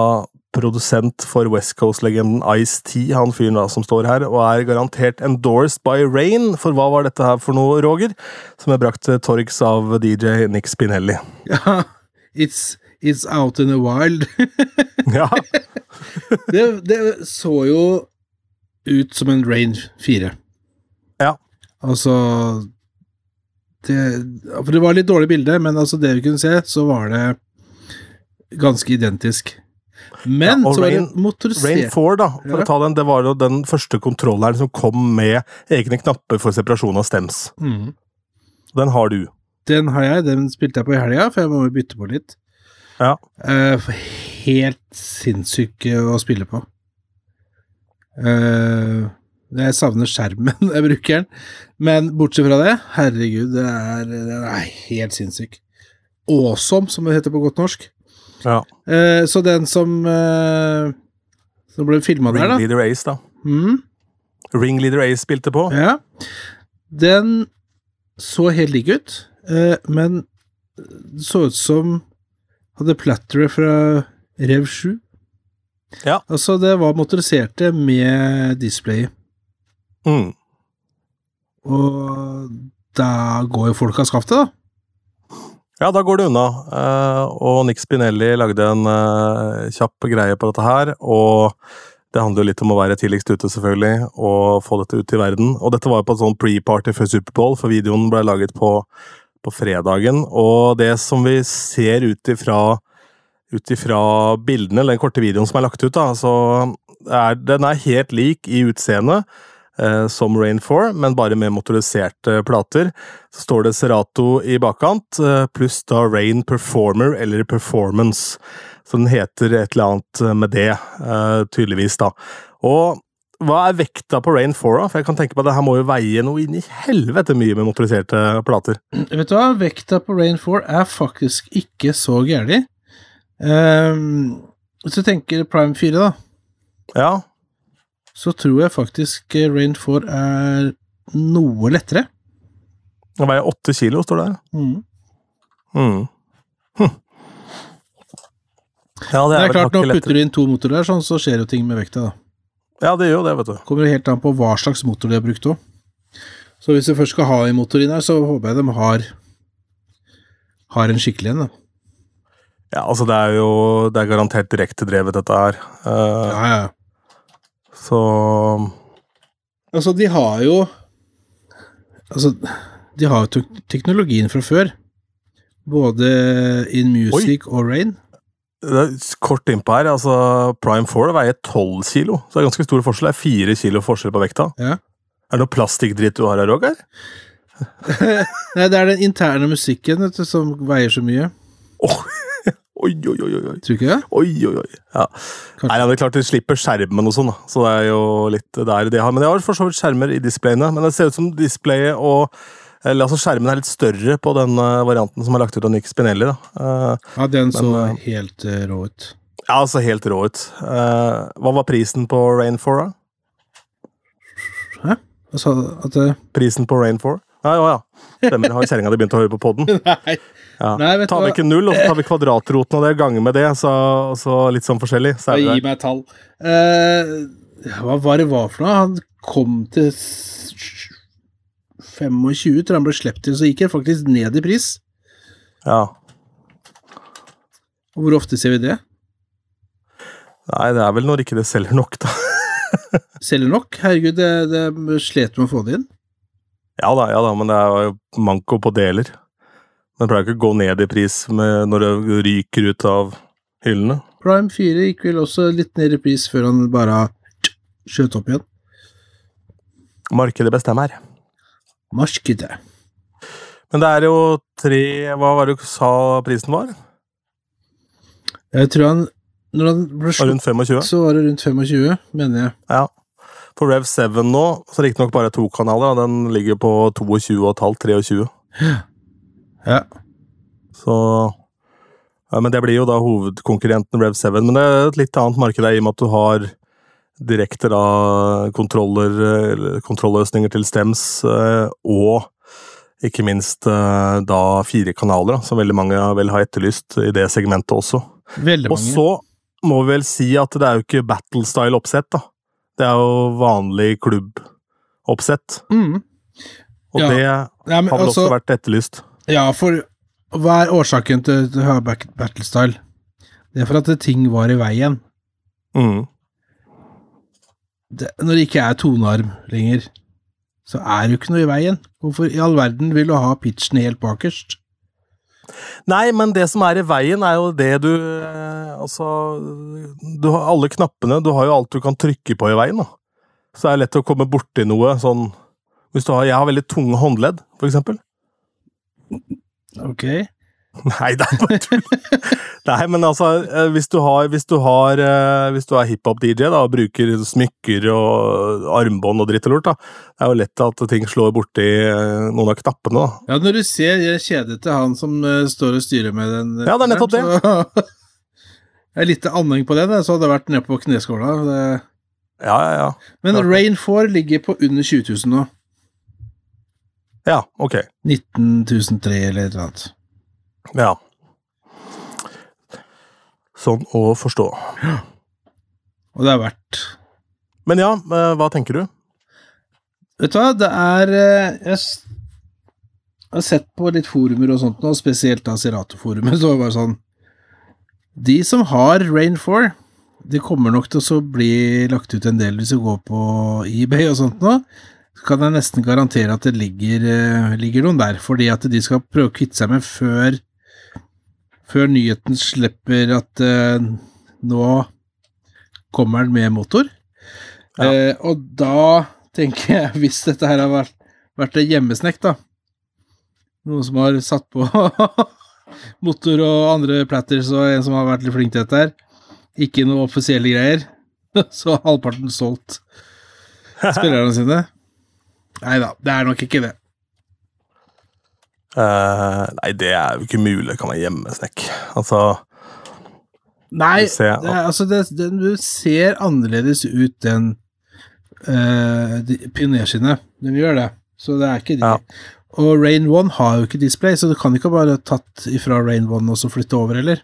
produsent for West Coast-legenden Ice-T, han fyren da som står her, og er garantert endorsed by Rain, for hva var dette her for noe, Roger? Som er brakt til torgs av DJ Nick Spinelli. *laughs* Ja, it's, it's out in the wild. *laughs* Ja, *laughs* det, det så jo ut som en Rain 4. Ja. Altså det, For det var litt dårlig bilde, men altså det vi kunne se, så var det ganske identisk. Men Ja, så var det motorisert Rain 4, da, for Ja. å ta den, det var jo den første kontrolleren som kom med egne knapper for separasjon av stems. mm. Den har du. Den har jeg, den spilte jeg på i helga, for jeg må jo bytte på litt. Ja. Uh, helt sinnssyk å spille på. Eh, jeg savner skjermen *laughs* jeg bruker den, men bortsett fra det, herregud, det er, det er helt sinnssyk. Awesome, som det heter på godt norsk. Ja. Uh, så den som uh, som ble filma der, da Ringleader Ace, da. mm, Ringleader Ace spilte på. Ja. Den så helt lik ut, men det så ut som hadde platteret fra Rev 7. Ja. Altså, det var motoriserte med display, Mm. og da går jo folk av skaftet, da. Ja, da går det unna. Eh, og Nick Spinelli lagde en eh, kjapp greie på dette her, og det handler jo litt om å være tidligst ute, selvfølgelig, og få dette ut i verden. Og dette var jo på en sånn pre-party før Superbowl, for videoen ble laget på, på fredagen. Og det som vi ser ut ifra ut ifra bildene, den korte videoen som er lagt ut, da, så er den er helt lik i utseende eh, som Rain 4, men bare med motoriserte plater. Så står det Serato i bakkant, eh, pluss da Rain Performer eller Performance. Så den heter et eller annet eh, med det, eh, tydeligvis, da. Og hva er vekta på Rain 4, da? For jeg kan tenke på at det her må jo veie noe inn i helvete mye med motoriserte plater. Vet du hva, vekta på Rain 4 er faktisk ikke så gærlig. Um, hvis du tenker Prime 4, da, Ja, så tror jeg faktisk eh, Rain 4 er noe lettere. den veier åtte kilo, står det her. Mm. Mm. Hm. Ja, det er, er vel klart, nå hakket putter lettere. du inn to motorer, der, sånn, så skjer jo ting med vekta. da. Ja, det gjør jo det, vet du. Kommer helt an på hva slags motor de har brukt òg. Så hvis du først skal ha en motor inn her, så håper jeg de har, har en skikkelig en. da. Ja, altså det er jo Det er garantert direktedrevet, dette her. Uh, Ja, ja. Så Altså, de har jo Altså, de har jo teknologien fra før. Både In Music og Rain. det er kort innpå her, altså Prime 4 veier 12 kilo, så det er ganske stor forskjell. Det er fire kilo forskjell på vekta. Ja. Er det noe plastikkdritt du har her, Roger? *laughs* Nei, det er den interne musikken vet du, som veier så mye. Åh, *laughs* Oi, oi, oi, oi. Tror du ikke det? Oi, oi, oi. Ja. Kanskje. Nei, ja, det er klart de slipper skjermen og sånn, da. Så det er jo litt der de har. Men de har for så vidt skjermer i displayene. Men det ser ut som displayet og eller altså Skjermen er litt større på den eh, varianten som er lagt ut av Nick Spinelli. da. Eh, Ja, den så Men, eh, helt rå ut. ja, altså helt rå ut. Hva var prisen på Rain 4, da? Hæ? Altså, at Prisen på Rain 4? Ja, ja, ja. Stemmer. Har kjerringa di begynt å høre på poden? *laughs* Nei. Ja. Nei, vet du Ta hva? null, og så tar vi kvadratroten av det, ganger med det, så, så litt sånn forskjellig. Så gi meg et tall. Uh, hva var det var for noe? Han kom til 25, tror han ble sluppet til, så gikk han faktisk ned i pris. Ja. Og hvor ofte ser vi det? Nei, det er vel når ikke det selger nok, da. *laughs* Selger nok? Herregud, det, det slet med å få det inn. Ja da, ja da, men det er jo manko på deler. Det pleier ikke å gå ned i pris med, når det ryker ut av hyllene. Prime 4 gikk vel også litt ned i pris før han bare skjøt opp igjen. Markedet bestemmer. Markedet. Men det er jo tre Hva var det du sa prisen var? Jeg tror han Når han ble slått, slutt, rundt 25. så var det rundt 25, mener jeg. Ja. For Rev 7 nå, så riktignok bare to kanaler, den ligger på 22,5-23. Ja. Så ja, Men det blir jo da hovedkonkurrenten Rev 7. Men det er et litt annet marked i og med at du har direkte da kontroller, eller kontrollløsninger til stems, eh, og ikke minst eh, da fire kanaler, som veldig mange vel har etterlyst i det segmentet også. Veldig Og så må vi vel si at det er jo ikke battle-style-oppsett, da. Det er jo vanlig klubboppsett, Mm. og Ja. det Ja, men har vel altså, også vært etterlyst. Ja, for hva er årsaken til til battlestyle? Det er for at ting var i veien. Mm. Det, når det ikke er tonearm lenger, så er det jo ikke noe i veien. Hvorfor i all verden vil du ha pitchen helt bakerst? Nei, men det som er i veien, er jo det du eh, Altså Du har alle knappene, du har jo alt du kan trykke på i veien, da. Så det er lett å komme borti noe sånn Hvis du har Jeg har veldig tunge håndledd, for eksempel. Ok. Nei, det er bare tull. Nei, men altså, eh, hvis du har Hvis du har eh, Hvis du er hiphop-DJ da, og bruker smykker og armbånd og dritt og lort, da, det er jo lett at ting slår borti eh, noen av knappene, da. Ja, når du ser det kjedet til han som står og styrer med den Ja, det er nettopp det. så- *laughs* Jeg er litt anding på den, så hadde jeg vært nede på kneskåla. Det... Ja, ja, ja. Men Rain 4 ligger på under 20 000 nå. Ja, ok. 19.003 eller et eller annet. Ja. Sånn å forstå. Ja. Og det er verdt Men ja, eh, hva tenker du? Vet du hva, det er eh, Jeg har sett på litt forumer og sånt nå, spesielt da Serato-forumet, *laughs* så var det bare sånn De som har Rain 4, det kommer nok til å bli lagt ut en del hvis du går på eBay og sånt nå. Kan jeg nesten garantere at det ligger, eh, ligger noen der, fordi at de skal prøve å kvitte seg med før før nyheten slipper at uh, nå kommer den med motor. Ja. Uh, og da tenker jeg, *laughs* hvis dette her har vært, vært hjemmesnekk, da Noen som har satt på *laughs* motor og andre platters, og en som har vært litt flink til dette her. Ikke noe offisielle greier. *laughs* Så halvparten solgt spillerne sine. Nei da, det er nok ikke det. Uh, nei, det er jo ikke mulig. Kan være hjemmesnekk. Altså Nei, ser- det, altså det, den ser annerledes ut enn uh, pionerskinnet. Den gjør det, så det er ikke de. Ja. Og Rain 1 har jo ikke display, så du kan ikke bare tatt ifra Rain 1 og så flytte over, eller?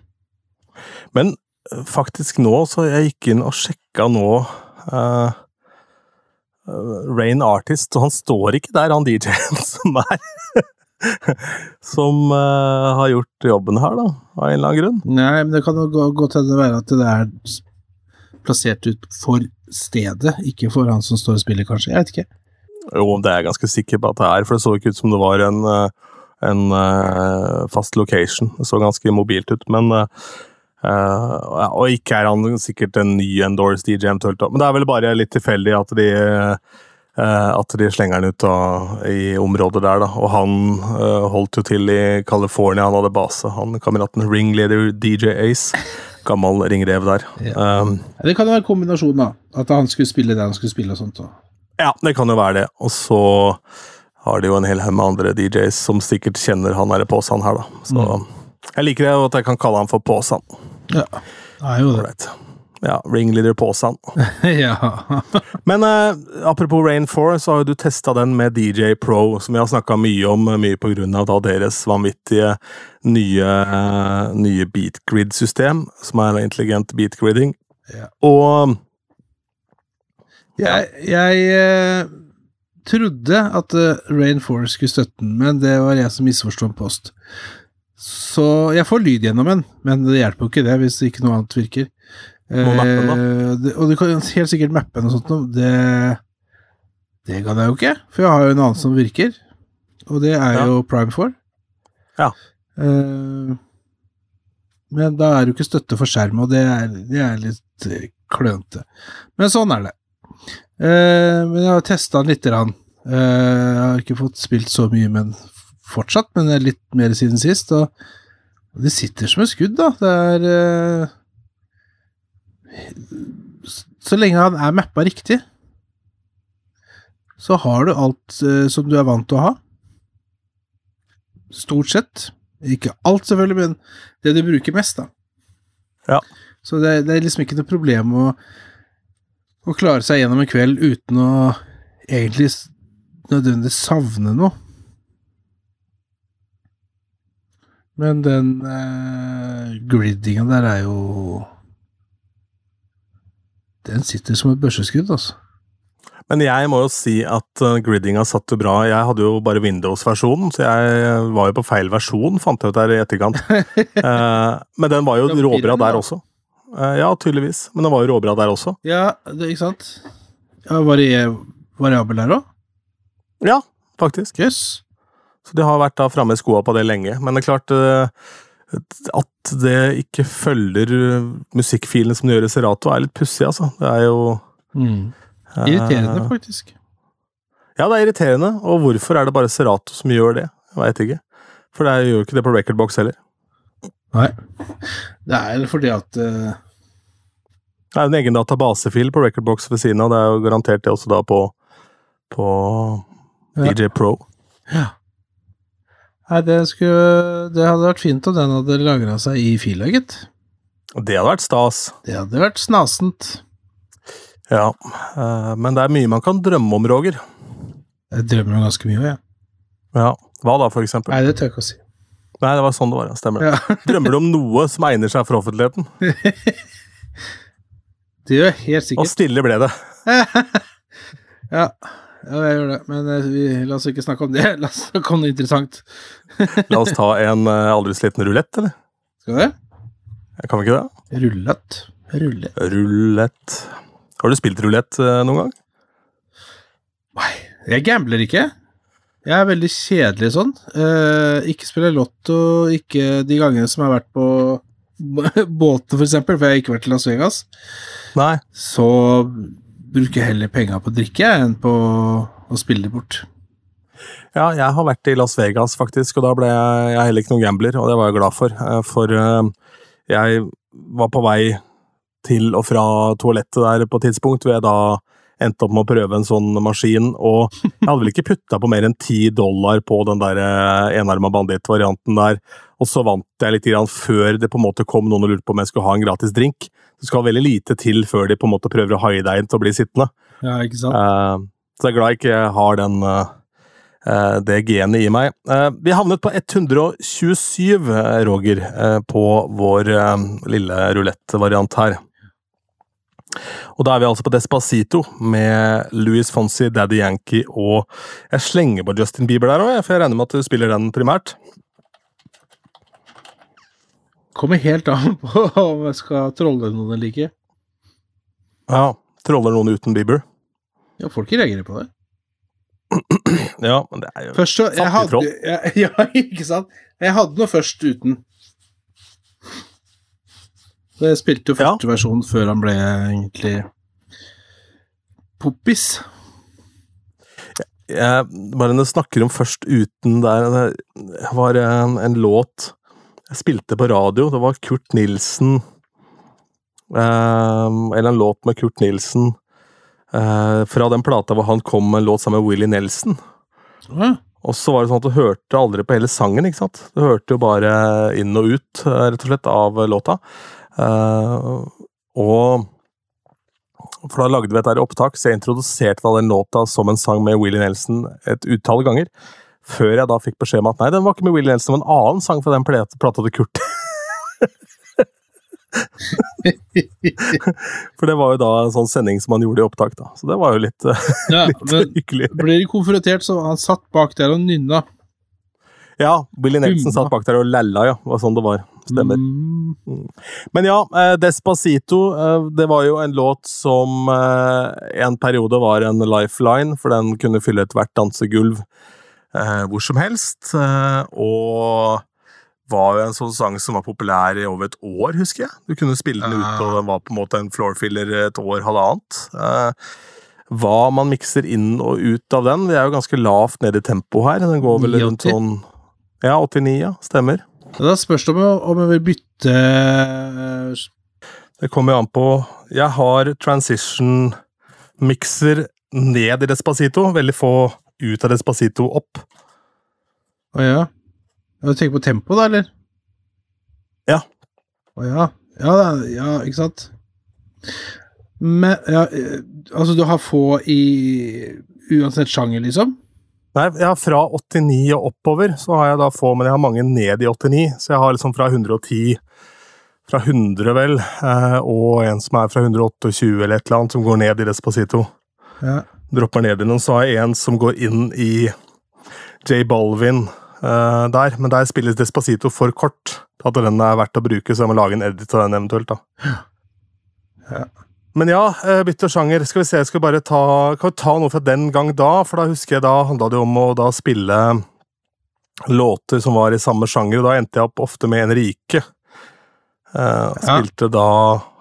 Men eh, faktisk nå, så jeg gikk inn og sjekka nå eh, Rain Artist, og han står ikke der, han DJ-en *laughs* som er Som uh, har gjort jobben her, da, av en eller annen grunn. Nei, men det kan jo gå- godt hende være at det er plassert ut for stedet, ikke for han som står og spiller, kanskje. Jeg vet ikke. Jo, det er jeg ganske sikker på at det er, for det så ikke ut som det var en, eh, en uh, fast location. Det så ganske mobilt ut, men eh, ja, Og ikke er han sikkert en ny endorsed DJ eventuelt, men det er vel bare litt tilfeldig at de uh, at de slenger han ut da, i området der, da. Og han uh, holdt jo til i California, han hadde base. Han kameraten ringleader DJ Ace. Gammel ringrev der. Um, Det kan jo være kombinasjonen, da. At han skulle spille det han skulle spille og sånt. Da. Ja, det kan jo være det. Og så har de jo en hel haug med andre DJs som sikkert kjenner han derre Påsan her, da. Så jeg liker det, og at jeg kan kalle han for Påsan. Ja, det er jo det. Ålreit. Ja, ringleader Påsan. *laughs* ja. Men eh, apropos Rain 4, så har jo du testa den med DJ Pro, som vi har snakka mye om, eh, mye på grunn av da deres vanvittige nye, eh, nye beatgrid-system, som er intelligent beatgridding. Ja. Og Jeg, jeg eh, trodde at Rain 4 skulle støtte den, men det var jeg som misforsto en post. Så jeg får lyd gjennom den, men det hjelper jo ikke det hvis ikke noe annet virker. Eh, og du kan helt sikkert mappe den og sånt noe. Det, det kan jeg jo ikke, for jeg har jo en annen som virker. Og det er Ja. jo Prime 4. Ja. Eh, men da er det jo ikke støtte for skjerm, og det er, det er litt eh, klønete. Men sånn er det. Eh, men jeg har testa den lite grann. Eh, jeg har ikke fått spilt så mye med den fortsatt, men litt mer siden sist. Og, og det sitter som et skudd, da. Det er eh, Så lenge han er mappa riktig, så har du alt eh, som du er vant til å ha. Stort sett. Ikke alt, selvfølgelig, men det du bruker mest, da. Ja. Så det, det er liksom ikke noe problem å, å klare seg gjennom en kveld uten å egentlig nødvendigvis savne noe. Men den eh, griddinga der er jo Den sitter som et børseskudd, altså. Men jeg må jo si at uh, griddinga satt jo bra. Jeg hadde jo bare Windows-versjonen, så jeg var jo på feil versjon, fant jeg ut der i etterkant. *laughs* Eh, men den var jo råbra der også. Eh, ja, tydeligvis. Men den var jo råbra der også. Ja, det, ikke sant? Ja, var det variabel der òg? Ja, faktisk. Jøss. Så de har vært da framme i skoa på det lenge. Men det er klart eh, at det ikke følger musikkfilen musikkfilene som det gjør i Serato, er litt pussig, altså. Det er jo Mm. eh, Irriterende, faktisk. Ja, det er irriterende. Og hvorfor er det bare Serato som gjør det? Jeg veit ikke. For det gjør jo ikke det på Recordbox heller. Nei. Det er fordi at uh... Det er en egen databasefil på Recordbox ved siden av. Det er jo garantert det også da på, på Ja. DJ Pro. Ja. Nei, det skulle Det hadde vært fint om den hadde lagra seg i fila, gitt. Det hadde vært stas. Det hadde vært snasent. Ja. eh, Men det er mye man kan drømme om, Roger. Jeg drømmer om ganske mye òg, jeg. Ja. Hva da, for eksempel? Nei, det tør jeg ikke å si. Nei, det var sånn det var. ja. Stemmer det. Ja. *laughs* Drømmer du om noe som egner seg for offentligheten? *laughs* Det gjør jeg helt sikkert. Og stille ble det. *laughs* Ja, ja jeg gjør det. Men eh, vi, la oss ikke snakke om det. *laughs* La oss snakke om noe interessant. *laughs* La oss ta en uh, aldri sliten rulett, eller? Skal vi det? Kan vi ikke det? Rullet. Rullet. Rullet. Har du spilt rulett eh, noen gang? Nei, jeg gambler ikke. Jeg er veldig kjedelig sånn. Eh, ikke spiller lotto, ikke de gangene som jeg har vært på *laughs* båten, for eksempel, for jeg har ikke vært i Las Vegas. Nei. Så bruker heller penga på drikke enn på å spille det bort. Ja, jeg har vært i Las Vegas, faktisk, og da ble jeg, jeg er heller ikke noen gambler, og det var jeg glad for. eh, For eh, jeg var på vei til og fra toalettet der på et tidspunkt, hvor jeg da endte opp med å prøve en sånn maskin, og jeg hadde vel ikke putta på mer enn ti dollar på den der eh, enarma banditt-varianten der, og så vant jeg litt grann før det på en måte kom noen og lurte på om jeg skulle ha en gratis drink. Det skal veldig lite til før de på en måte prøver å haie deg inn til å bli sittende. Ja, ikke sant? Eh, så jeg er glad jeg ikke har den, eh, eh, det genet i meg. Eh, vi havnet på 127, eh, Roger, på vår lille rulettvariant her. Og da er vi altså på Despacito med Louis Fonsi, Daddy Yankee og Jeg slenger på Justin Bieber der òg, for jeg regner med at du spiller den primært. Kommer helt an *laughs* på om jeg skal trolle noen eller ikke. Ja, Troller noen uten Bieber? Ja, folk reagerer på det. *clears throat* Ja, men det er jo Først så jeg hadde, jeg, *laughs* Ja, ikke sant? Jeg hadde noe først uten. Så jeg spilte jo Ja. første versjon før han ble egentlig poppis. jeg, bare når du snakker om først uten der Det var en, en låt spilte på radio. Det var Kurt Nilsen eh, Eller en låt med Kurt Nilsen eh, fra den plata hvor han kom med en låt sammen med Willy Nelson. Ja. Og så var det sånn at du hørte aldri på hele sangen, ikke sant? Du hørte jo bare inn og ut, eh, rett og slett, av låta. Eh, og For da lagde vi et opptak, så jeg introduserte da den låta som en sang med Willy Nelson et utall ganger. Før jeg da fikk beskjed om at nei, den var ikke med Willy Nelson, men en annen sang fra den plata til Kurt. *laughs* For det var jo da en sånn sending som han gjorde i opptak, da. Så det var jo litt, *laughs* Ja, litt hyggelig. blir de konfrontert, så han satt bak der og nynna. Ja, Willy Nelson satt bak der og lalla, ja. Det var sånn det var. Stemmer. Mm. Men ja, eh, Despacito, eh, det var jo en låt som eh, en periode var en lifeline, for den kunne fylle ethvert dansegulv hvor som helst. Eh, og var jo en sånn sang som var populær i over et år, husker jeg. Du kunne spille den ute, og den var på en måte en floorfiller et år, halvannet. Eh, hva man mikser inn og ut av den, vi er jo ganske lavt ned i tempo her. Den går vel rundt sånn Ja, 89, ja. Stemmer. Da spørs det om, jeg- vil bytte eh, Det kommer jo an på Jeg har transition-mikser ned i Despacito. Veldig få ut av Despacito opp. Å ja. Ja, Du tenker på tempo, da, eller? Ja. Å ja. Ja, ja, ikke sant? Men ja, eh, Altså, du har få i uansett sjanger, liksom? Nei, jeg har fra 89 og oppover, så har jeg da få, men jeg har mange ned i 89. Så jeg har liksom fra 110 Fra 100, vel, eh, og en som er fra 128 eller et eller annet, som går ned i Despacito. Ja. Dropper ned i noen. Så har jeg en som går inn i J Balvin uh, der, men der spilles Despacito for kort. At den er verdt å bruke, så jeg må lage en edit av den eventuelt, da. Ja. Men ja, eh, bytte sjanger. Skal vi se, skal vi bare ta, kan vi ta noe fra den gang da, for da husker jeg da handla det om å da spille låter som var i samme sjanger, og da endte jeg opp ofte med Enrique. Uh, spilte da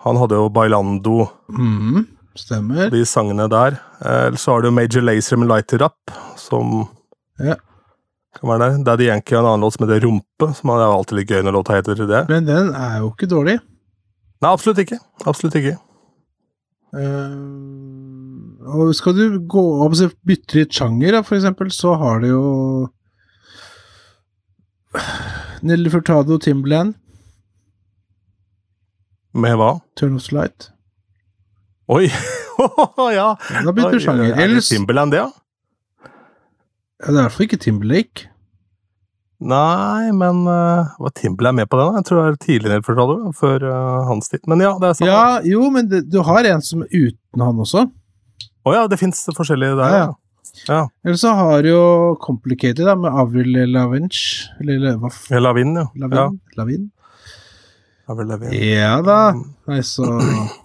Han hadde jo Bailando, Mhm, stemmer. de sangene der. Eh, Eller så har du Major Lazer med Light It Up, som Ja. kan være der. Daddy Yankee har en annen låt som heter Rumpe, som er alltid litt gøy når låta heter det. Men den er jo ikke dårlig. Nei, absolutt ikke. Absolutt ikke. Uh, skal du gå opp og bytte litt sjanger, for eksempel, så har du jo Nelly Furtado Timberland, Med hva? Turn Off the Light. Oi! *laughs* ja! Da bytter du sjanger. Er det Timberland, det, ja? ja, Det er derfor ikke Timberlake. Nei, men uh, var Timberland med på den? Jeg tror det er tidligere for det, før uh, hans tid. Men ja, det er sant. Ja, jo, men det, du har en som er uten han også. Å ja, det fins forskjellige der, Ja, ja. ja. Eller så har du jo Complicated da, med Avril Lavinch. Eller hva. Lavin, ja. Lavin? ja. Lavin? Avril Lavin. Ja da. Nei, så *clears throat*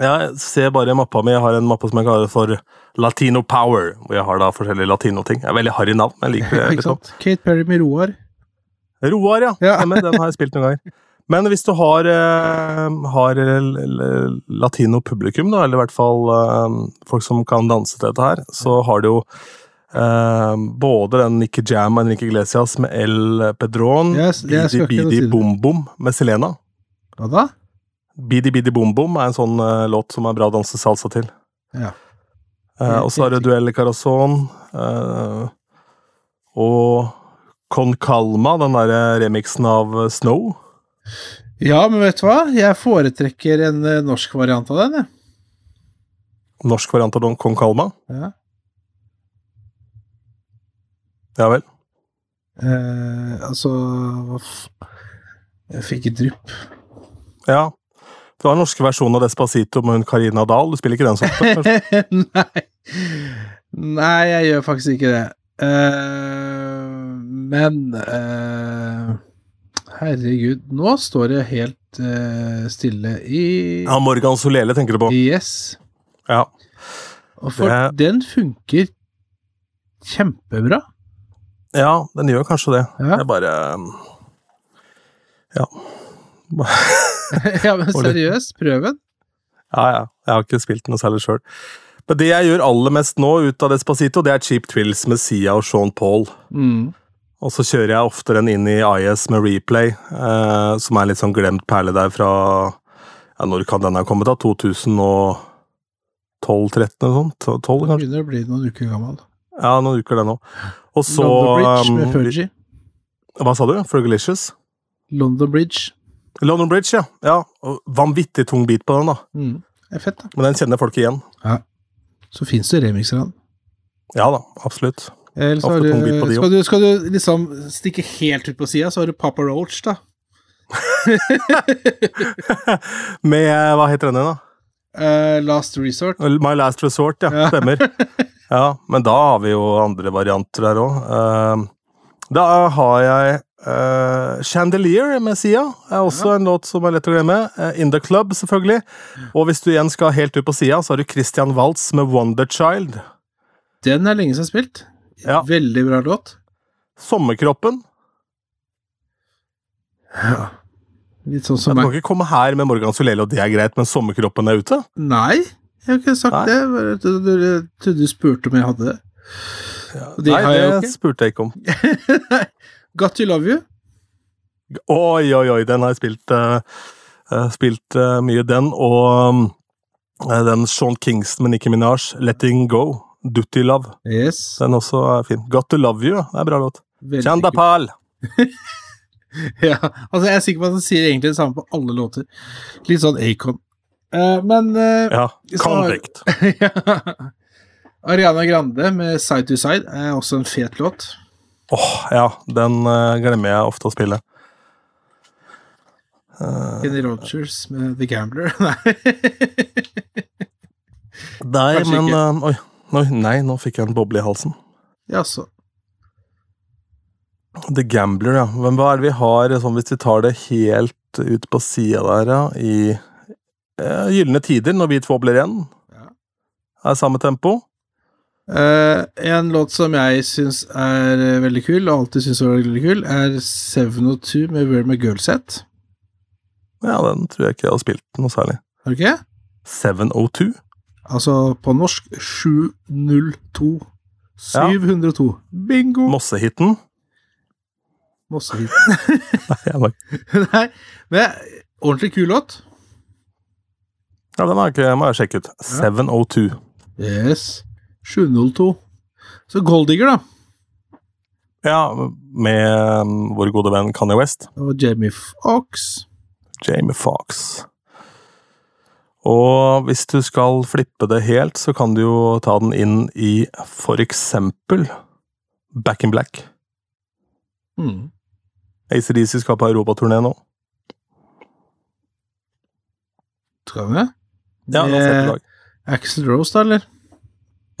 jeg ser bare i mappa mi. Jeg har en mappe som jeg kaller for Latino Power. Hvor jeg har da forskjellige latinoting. jeg er veldig harry navn, men liker *laughs* det. Ikke sant? Kate Perry med Roar. Roar, ja. Ja. Stemmer, den har jeg spilt noen ganger. Men hvis du har, eh, har l- latino publikum, da, eller i hvert fall eh, folk som kan danse til dette her, så har du jo eh, både den Nicky Jam og Enrique Iglesias med El Pedron, jeg Bidi Bidi. Bom Bom med Selena. Hva da? Bidi Bidi Bom Bom er en sånn uh, låt som er bra å danse salsa til. Ja. Uh, og så har du Duelle Carazón. Uh, og Con Calma, den derre remixen av eh, Snow. Ja, men vet du hva? Jeg foretrekker en eh, norsk variant av den, jeg. Norsk variant av Con Calma. Ja. Ja vel. Eh, altså. Jeg fikk et drypp. Ja. Du har den norske versjonen av Despacito med hun Karina Dahl. Du spiller ikke den sånn? *laughs* Nei. Nei, jeg gjør faktisk ikke det. Uh, men uh, Herregud, nå står det helt uh, stille i Ja, Morgan Solele tenker du på. Yes. Ja. Og for Det- den funker kjempebra. ja, den gjør kanskje det. Ja. Jeg bare Ja. *laughs* *laughs* ja, men seriøst, Prøven? Ja, ja. Jeg har ikke spilt noe særlig sjøl. Men det jeg gjør aller mest nå ut av Despacito, det er Cheap Trills med Sia og Sean Paul. Mm. Og så kjører jeg ofte den inn i IS med replay, eh, som er litt sånn glemt perle der fra ja, Når kan den ha kommet, da? 2012-13 eller sånt? 12, Den kanskje? begynner å bli noen uker gammel. Ja, noen uker, det nå. Og så London Bridge med um, Fergie. Hva sa du? Fergalicious? London Bridge. London Bridge, ja. ja. Vanvittig tung bit på den, da. Mm. Det er fett, da. Men den kjenner folk igjen. Ja. Så fins det remixer av den. Ja da, absolutt. Eller så du, de skal, du, skal du liksom stikke helt ut på sida, så har du Papa Roach, da. *laughs* Med Hva heter den da? Uh, Last Resort. My Last Resort, ja. Ja. *laughs* Stemmer. Ja, men da har vi jo andre varianter her òg. da har jeg eh, Chandelier med Sia. Er også en låt som er lett å glemme. Uh, In The Club, selvfølgelig. Og hvis du igjen skal helt ut på sida, så har du Christian Waltz med Wonderchild. Den er lenge siden spilt. Ja. Veldig bra låt. Sommerkroppen. Ja. Litt sånn Du kan ikke komme her med Morgan Solele, og det er greit, men sommerkroppen er ute. Nei, jeg har ikke sagt Nei. det. Jeg trodde du spurte om jeg hadde det. Ja, Nei, det, jeg det spurte jeg ikke om. *laughs* Got to love you. Oi, oi, oi, den har jeg spilt Eh, Spilt uh, mye den, og eh, den Sean Kingston med Nicki Minaj, 'Letting Go'. Dutty Love. Yes. Den også er fin. 'Got to Love You' det er bra låt. Chanda. Pal! *laughs* Ja, altså jeg er sikker på at han sier egentlig det samme på alle låter. Litt sånn Acon. Men Ja. Convict. *laughs* ja. Ariana Grande med Side to Side er også en fet låt. Åh, ja. Den uh, glemmer jeg ofte å spille. Uh, Kenny Rogers med The Gambler. *laughs* Nei. Nei, Kanskje men eh, oi, oi, nei, nå fikk jeg en boble i halsen. Jaså. The Gambler, ja. Men hva er det vi har, sånn hvis vi tar det helt ut på sida der, ja, i uh, gylne tider, når vi to blir igjen? Ja. Er samme tempo? Eh, en låt som jeg syns er eh, veldig kul, og alltid syns var veldig kul, er 702 med Where My Girl Set. Ja, den tror jeg ikke jeg har spilt noe særlig. Har du ikke? 702? Altså på norsk 702. 702. Bingo! Mossehiten? Mossehiten. Nei, *laughs* *laughs* jeg Nei, men ordentlig kul låt. ja, den jeg må jeg sjekke ut. 702. Yes. 702. Så Golddigger, da. Ja, med um, vår gode venn Kanye West. Og Jamie Fox. Jamie Fox. Og hvis du skal flippe det helt, så kan du jo ta den inn i for eksempel Back in Black. Mm. ACDC skal på europaturné nå. Skal vi det? Ja, det er dag. Axel Rose, da, eller?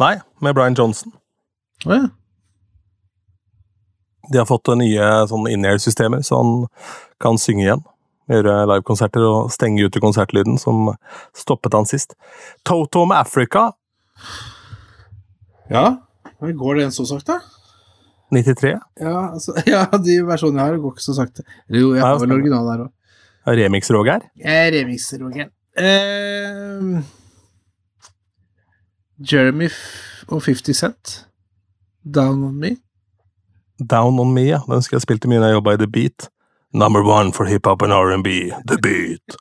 Nei, med Brian Johnson. Å ja. De har fått nye sånn in-air-systemer, så han kan synge igjen. Gjøre livekonserter og stenge ute konsertlyden, som stoppet han sist. Toto med Africa, Ja. Går det en så sakte? 93. Ja, altså, *laughs* ja, de versjonene jeg har, går ikke så sakte. Eller Jo, jeg har vel originalen her òg. Remix-Roger. Remix-Roger. Eh, Jeremy og 50 Cent. Down on me. Down on Me, ja. Den skal jeg spilt i mye da jeg jobba i The Beat. Number one for hiphop and R&B, The Beat.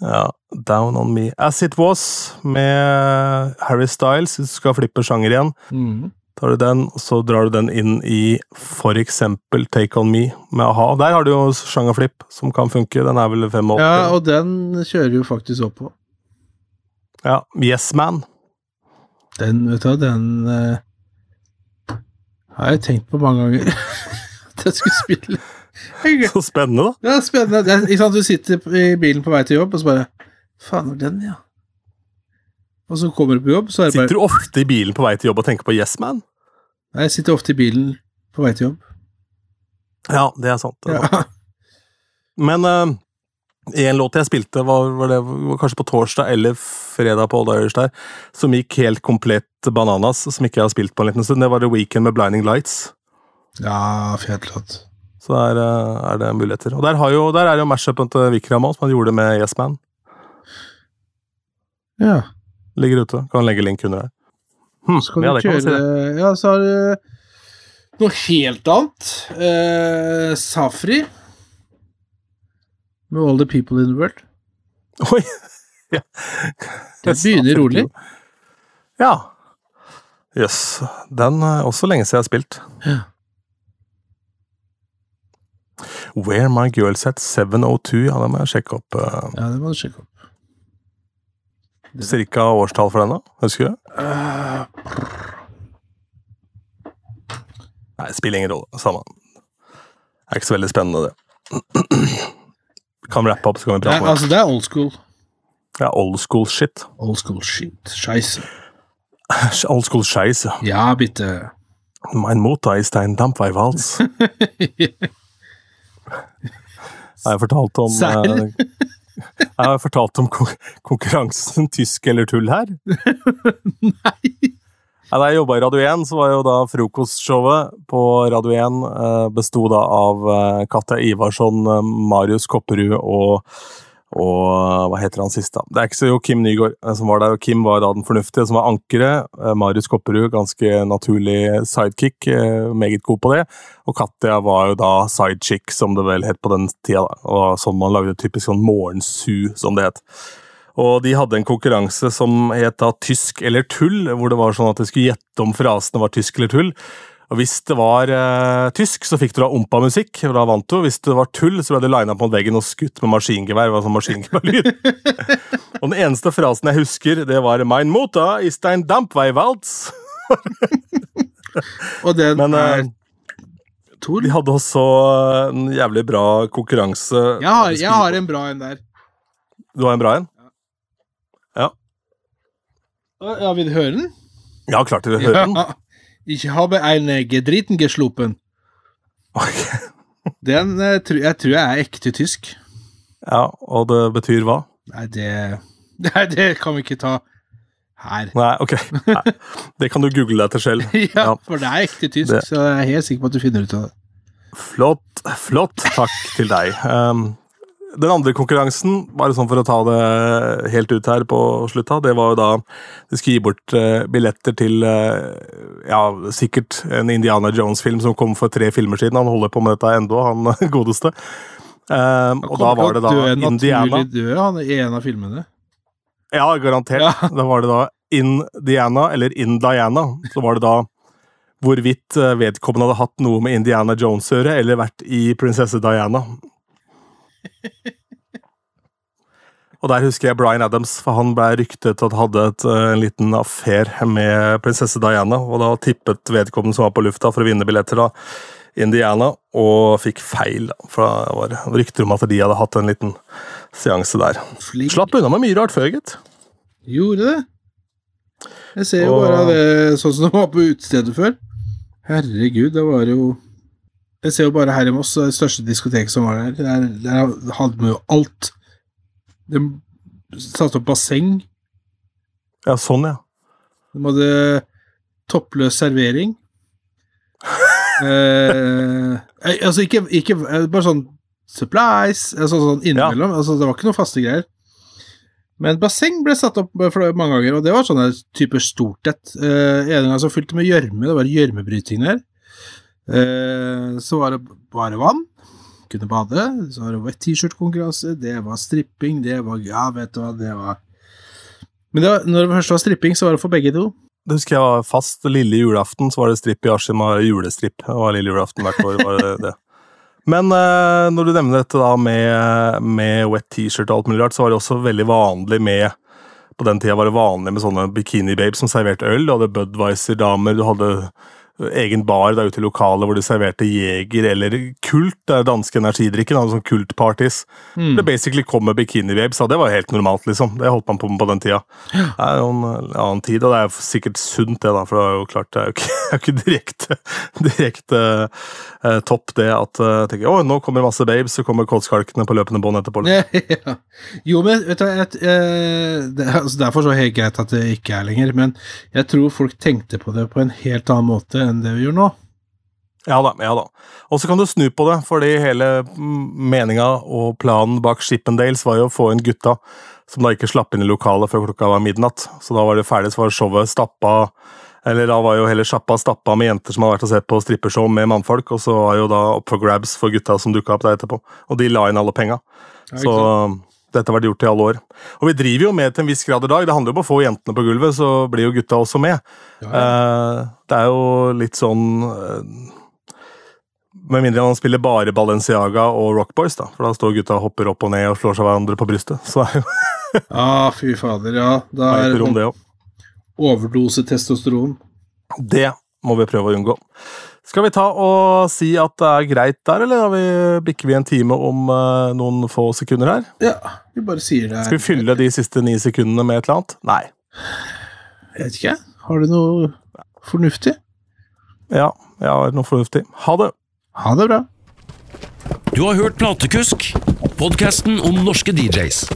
Ja, Down on Me. As It Was med Harry Styles, hvis du skal flippe sjanger igjen. Mm. Tar du den, så drar du den inn i for eksempel Take On Me med a-ha. Der har du jo sjangerflipp som kan funke. Den er vel 85. Ja, og den kjører jo faktisk opp på. Ja, Yes Man. Den, vet du hva, den uh, har jeg tenkt på mange ganger. *laughs* At jeg skulle spille. *laughs* Så spennende, da. Er spennende. Det er, ikke sant, du sitter i bilen på vei til jobb, og så bare Faen, var den, ja. Og så kommer du på jobb, så er det bare Sitter du ofte i bilen på vei til jobb og tenker på Yes Man? Nei, Jeg sitter ofte i bilen på vei til jobb. Ja, det er sant. Det er sant. Ja. Men eh, en låt jeg spilte, var, var det var kanskje på torsdag eller fredag på Old Irish der, som gikk helt komplett bananas, som ikke jeg har spilt på en liten stund. Det var The Weekend med Blinding Lights. ja, fet låt. Så der eh, er det muligheter. Og der, har jo, der er jo mashupen til Vikram òg, som han gjorde med Yes Man. Ja. Ligger ute. Kan legge link under der. Hm, Skal ja, du kan man si. Ja, så har du noe helt annet. Eh, Safri. Med All the People in the World. Oi! *laughs* ja. Det begynner rolig. Ja. Jøss. Den er også lenge siden jeg har spilt. Ja. Where My Girl Set 702, ja, det må jeg sjekke opp. eh, Ja, det må du sjekke opp. Cirka årstall for den, da? Husker du? Uh, Nei, spiller ingen rolle. Samme. Det er ikke så veldig spennende, det. Kan rappe opp, så kan vi prate om det. altså, det er old school. Ja, old school shit. Old school shit. Scheisse. *laughs* Old school scheisse. Ja, bitte. Mein Mutter ist ein Dampfweihwals. *laughs* Jeg har fortalt om eh, Jeg har fortalt om konkurransen Tysk eller tull her. *laughs* Nei! Da jeg jobba i Radio 1, så var jo da frokostshowet på Radio 1 eh, besto da av eh, Katja Ivarsson, eh, Marius Kopperud og og hva heter han siste? da? Det er ikke så jo Kim Nygaard eh, som var der, og Kim var da den fornuftige, som var ankeret. Eh, Marius Kopperud, ganske naturlig sidekick, eh, meget god på det. Og Katja var jo da sidechick, som det vel het på den tida. da. Og sånn man lagde typisk sånn morgensu, som det het. Og de hadde en konkurranse som het da Tysk eller tull, hvor det var sånn at de skulle gjette om frasene var tysk eller tull. Og Hvis det var eh, tysk, så fikk du da ompa-musikk, og da vant du. Hvis det var tull, så ble du lina på veggen og skutt med maskingevær. Var sånn maskingeværlyd. *laughs* og den eneste frasen jeg husker, det var 'Mein Mutter ist ein Dampfweihwalz'. *laughs* Og den Men er eh, Tor. de hadde også en jævlig bra konkurranse. Jeg har, jeg har en bra en der. Du har en bra en? Ja, vil du høre den? Ja, klart du vil høre den. Ja. Ich habe eine gedriten geslopen. Ok. *laughs* Den eh, jeg tror jeg er ekte tysk. Ja, Og det betyr hva? Nei, det *laughs* Nei, det kan vi ikke ta her. Nei, ok. Nei. Det kan du google deg til selv. *laughs* Ja, Ja. for det er ekte tysk, Det- så jeg er helt sikker på at du finner ut av det. Flott, flott. Takk til deg. Um, den andre konkurransen, bare sånn for å ta det helt ut her på slutta, det var jo da de skulle gi bort eh, billetter til eh, ja, sikkert en Indiana Jones-film som kom for tre filmer siden. Han holder på med dette ennå, han *laughs* godeste. Um, og da var det da Indiana. naturlig død, han i en av filmene. Ja, garantert. Ja. Da var det da Indiana, eller Indiana. Så var det da hvorvidt vedkommende hadde hatt noe med Indiana Jones å gjøre, eller vært i prinsesse Diana. *laughs* Og der husker jeg Bryan Adams, for han ble ryktet at hadde et, eh, en liten affære med prinsesse Diana, og da tippet vedkommende som var på lufta for å vinne billetter, da Indiana, og fikk feil. da, For det var rykter om at de hadde hatt en liten seanse der. Flink. Slapp unna med mye rart før, gitt. Gjorde det? Jeg ser jo Og- bare det sånn som det var på utestedet før. Herregud, det var jo Jeg ser jo bare her i Moss, det største diskoteket som var der. Der, der hadde vi jo alt. De satte opp basseng. Ja, sånn, ja. De hadde toppløs servering. *laughs* eh, eh, altså ikke, ikke eh, Bare sånn supplies, altså sånn innimellom. Altså, det var ikke noe faste greier. Men basseng ble satt opp for mange ganger, og det var sånn type stort et. Eh, en gang så fylte med gjørme, det var gjørmebryting der. Eh, så var det bare vann. Kunne bade. Så var det wet t-shirt-konkurranse. Det var stripping. Det var Ja, vet du hva, det var Men det var, når det først var stripping, så var det for begge to. Det husker jeg var fast. Lille julaften så var det stripp i Askim, julestripp. Det var lille julaften hvert år. var det det. Men eh, når du nevner dette da med, med wet T-shirt og alt mulig rart, så var det også veldig vanlig med På den tida var det vanlig med sånne bikini-babes som serverte øl. Du hadde Budwiser-damer, du hadde egen bar da ute i lokalet hvor de serverte Jeger eller Kult, det er danske energidrikken, hadde sånn Kult-parties. Mm. Det basically kom med bikini-babes, og det var helt normalt, liksom. Det holdt man på med på den tida. Det er jo en annen tid, og det er jo sikkert sunt, det, da, for det er jo klart det er jo ikke, *laughs* er jo ikke direkte, direkte eh, topp, det at uh, tenker, å, nå kommer masse babes, så kommer kåtskalkene på løpende bånd etterpå. *laughs* ja. Jo, men vet du, et, eh, det, altså, er for så helt greit at det ikke er lenger, men jeg tror folk tenkte på det på en helt annen måte enn det vi gjør nå. Ja da, ja da. Og så kan du snu på det, fordi hele meninga og planen bak Shippendales var jo å få inn gutta som da ikke slapp inn i lokalet før klokka var midnatt. Så da var det ferdig, så var showet stappa Eller da var jo hele sjappa stappa med jenter som hadde vært og sett på strippershow med mannfolk, og så var jo da up for grabs for gutta som dukka opp der etterpå. Og de la inn alle penga. Ja, Så dette har vært gjort i alle år. Og vi driver jo med til en viss grad i dag. Det handler jo om å få jentene på gulvet, så blir jo gutta også med. Ja, ja. det er jo litt sånn eh, Med mindre man spiller bare Balenciaga og Rockboys, da. For da står gutta og hopper opp og ned og slår seg hverandre på brystet. Så er jo *laughs* Ja, fy fader, ja. Da er det overdose testosteron. Det må vi prøve å unngå. Skal vi ta og si at det er greit der, eller har vi, bikker vi en time om uh, noen få sekunder her? Ja, vi bare sier det. Skal vi fylle de siste ni sekundene med et eller annet? Nei. Jeg vet ikke. Har du noe fornuftig? Ja, jeg har noe fornuftig. Ha det! Ha det bra. Du har hørt Platekusk, podkasten om norske DJs.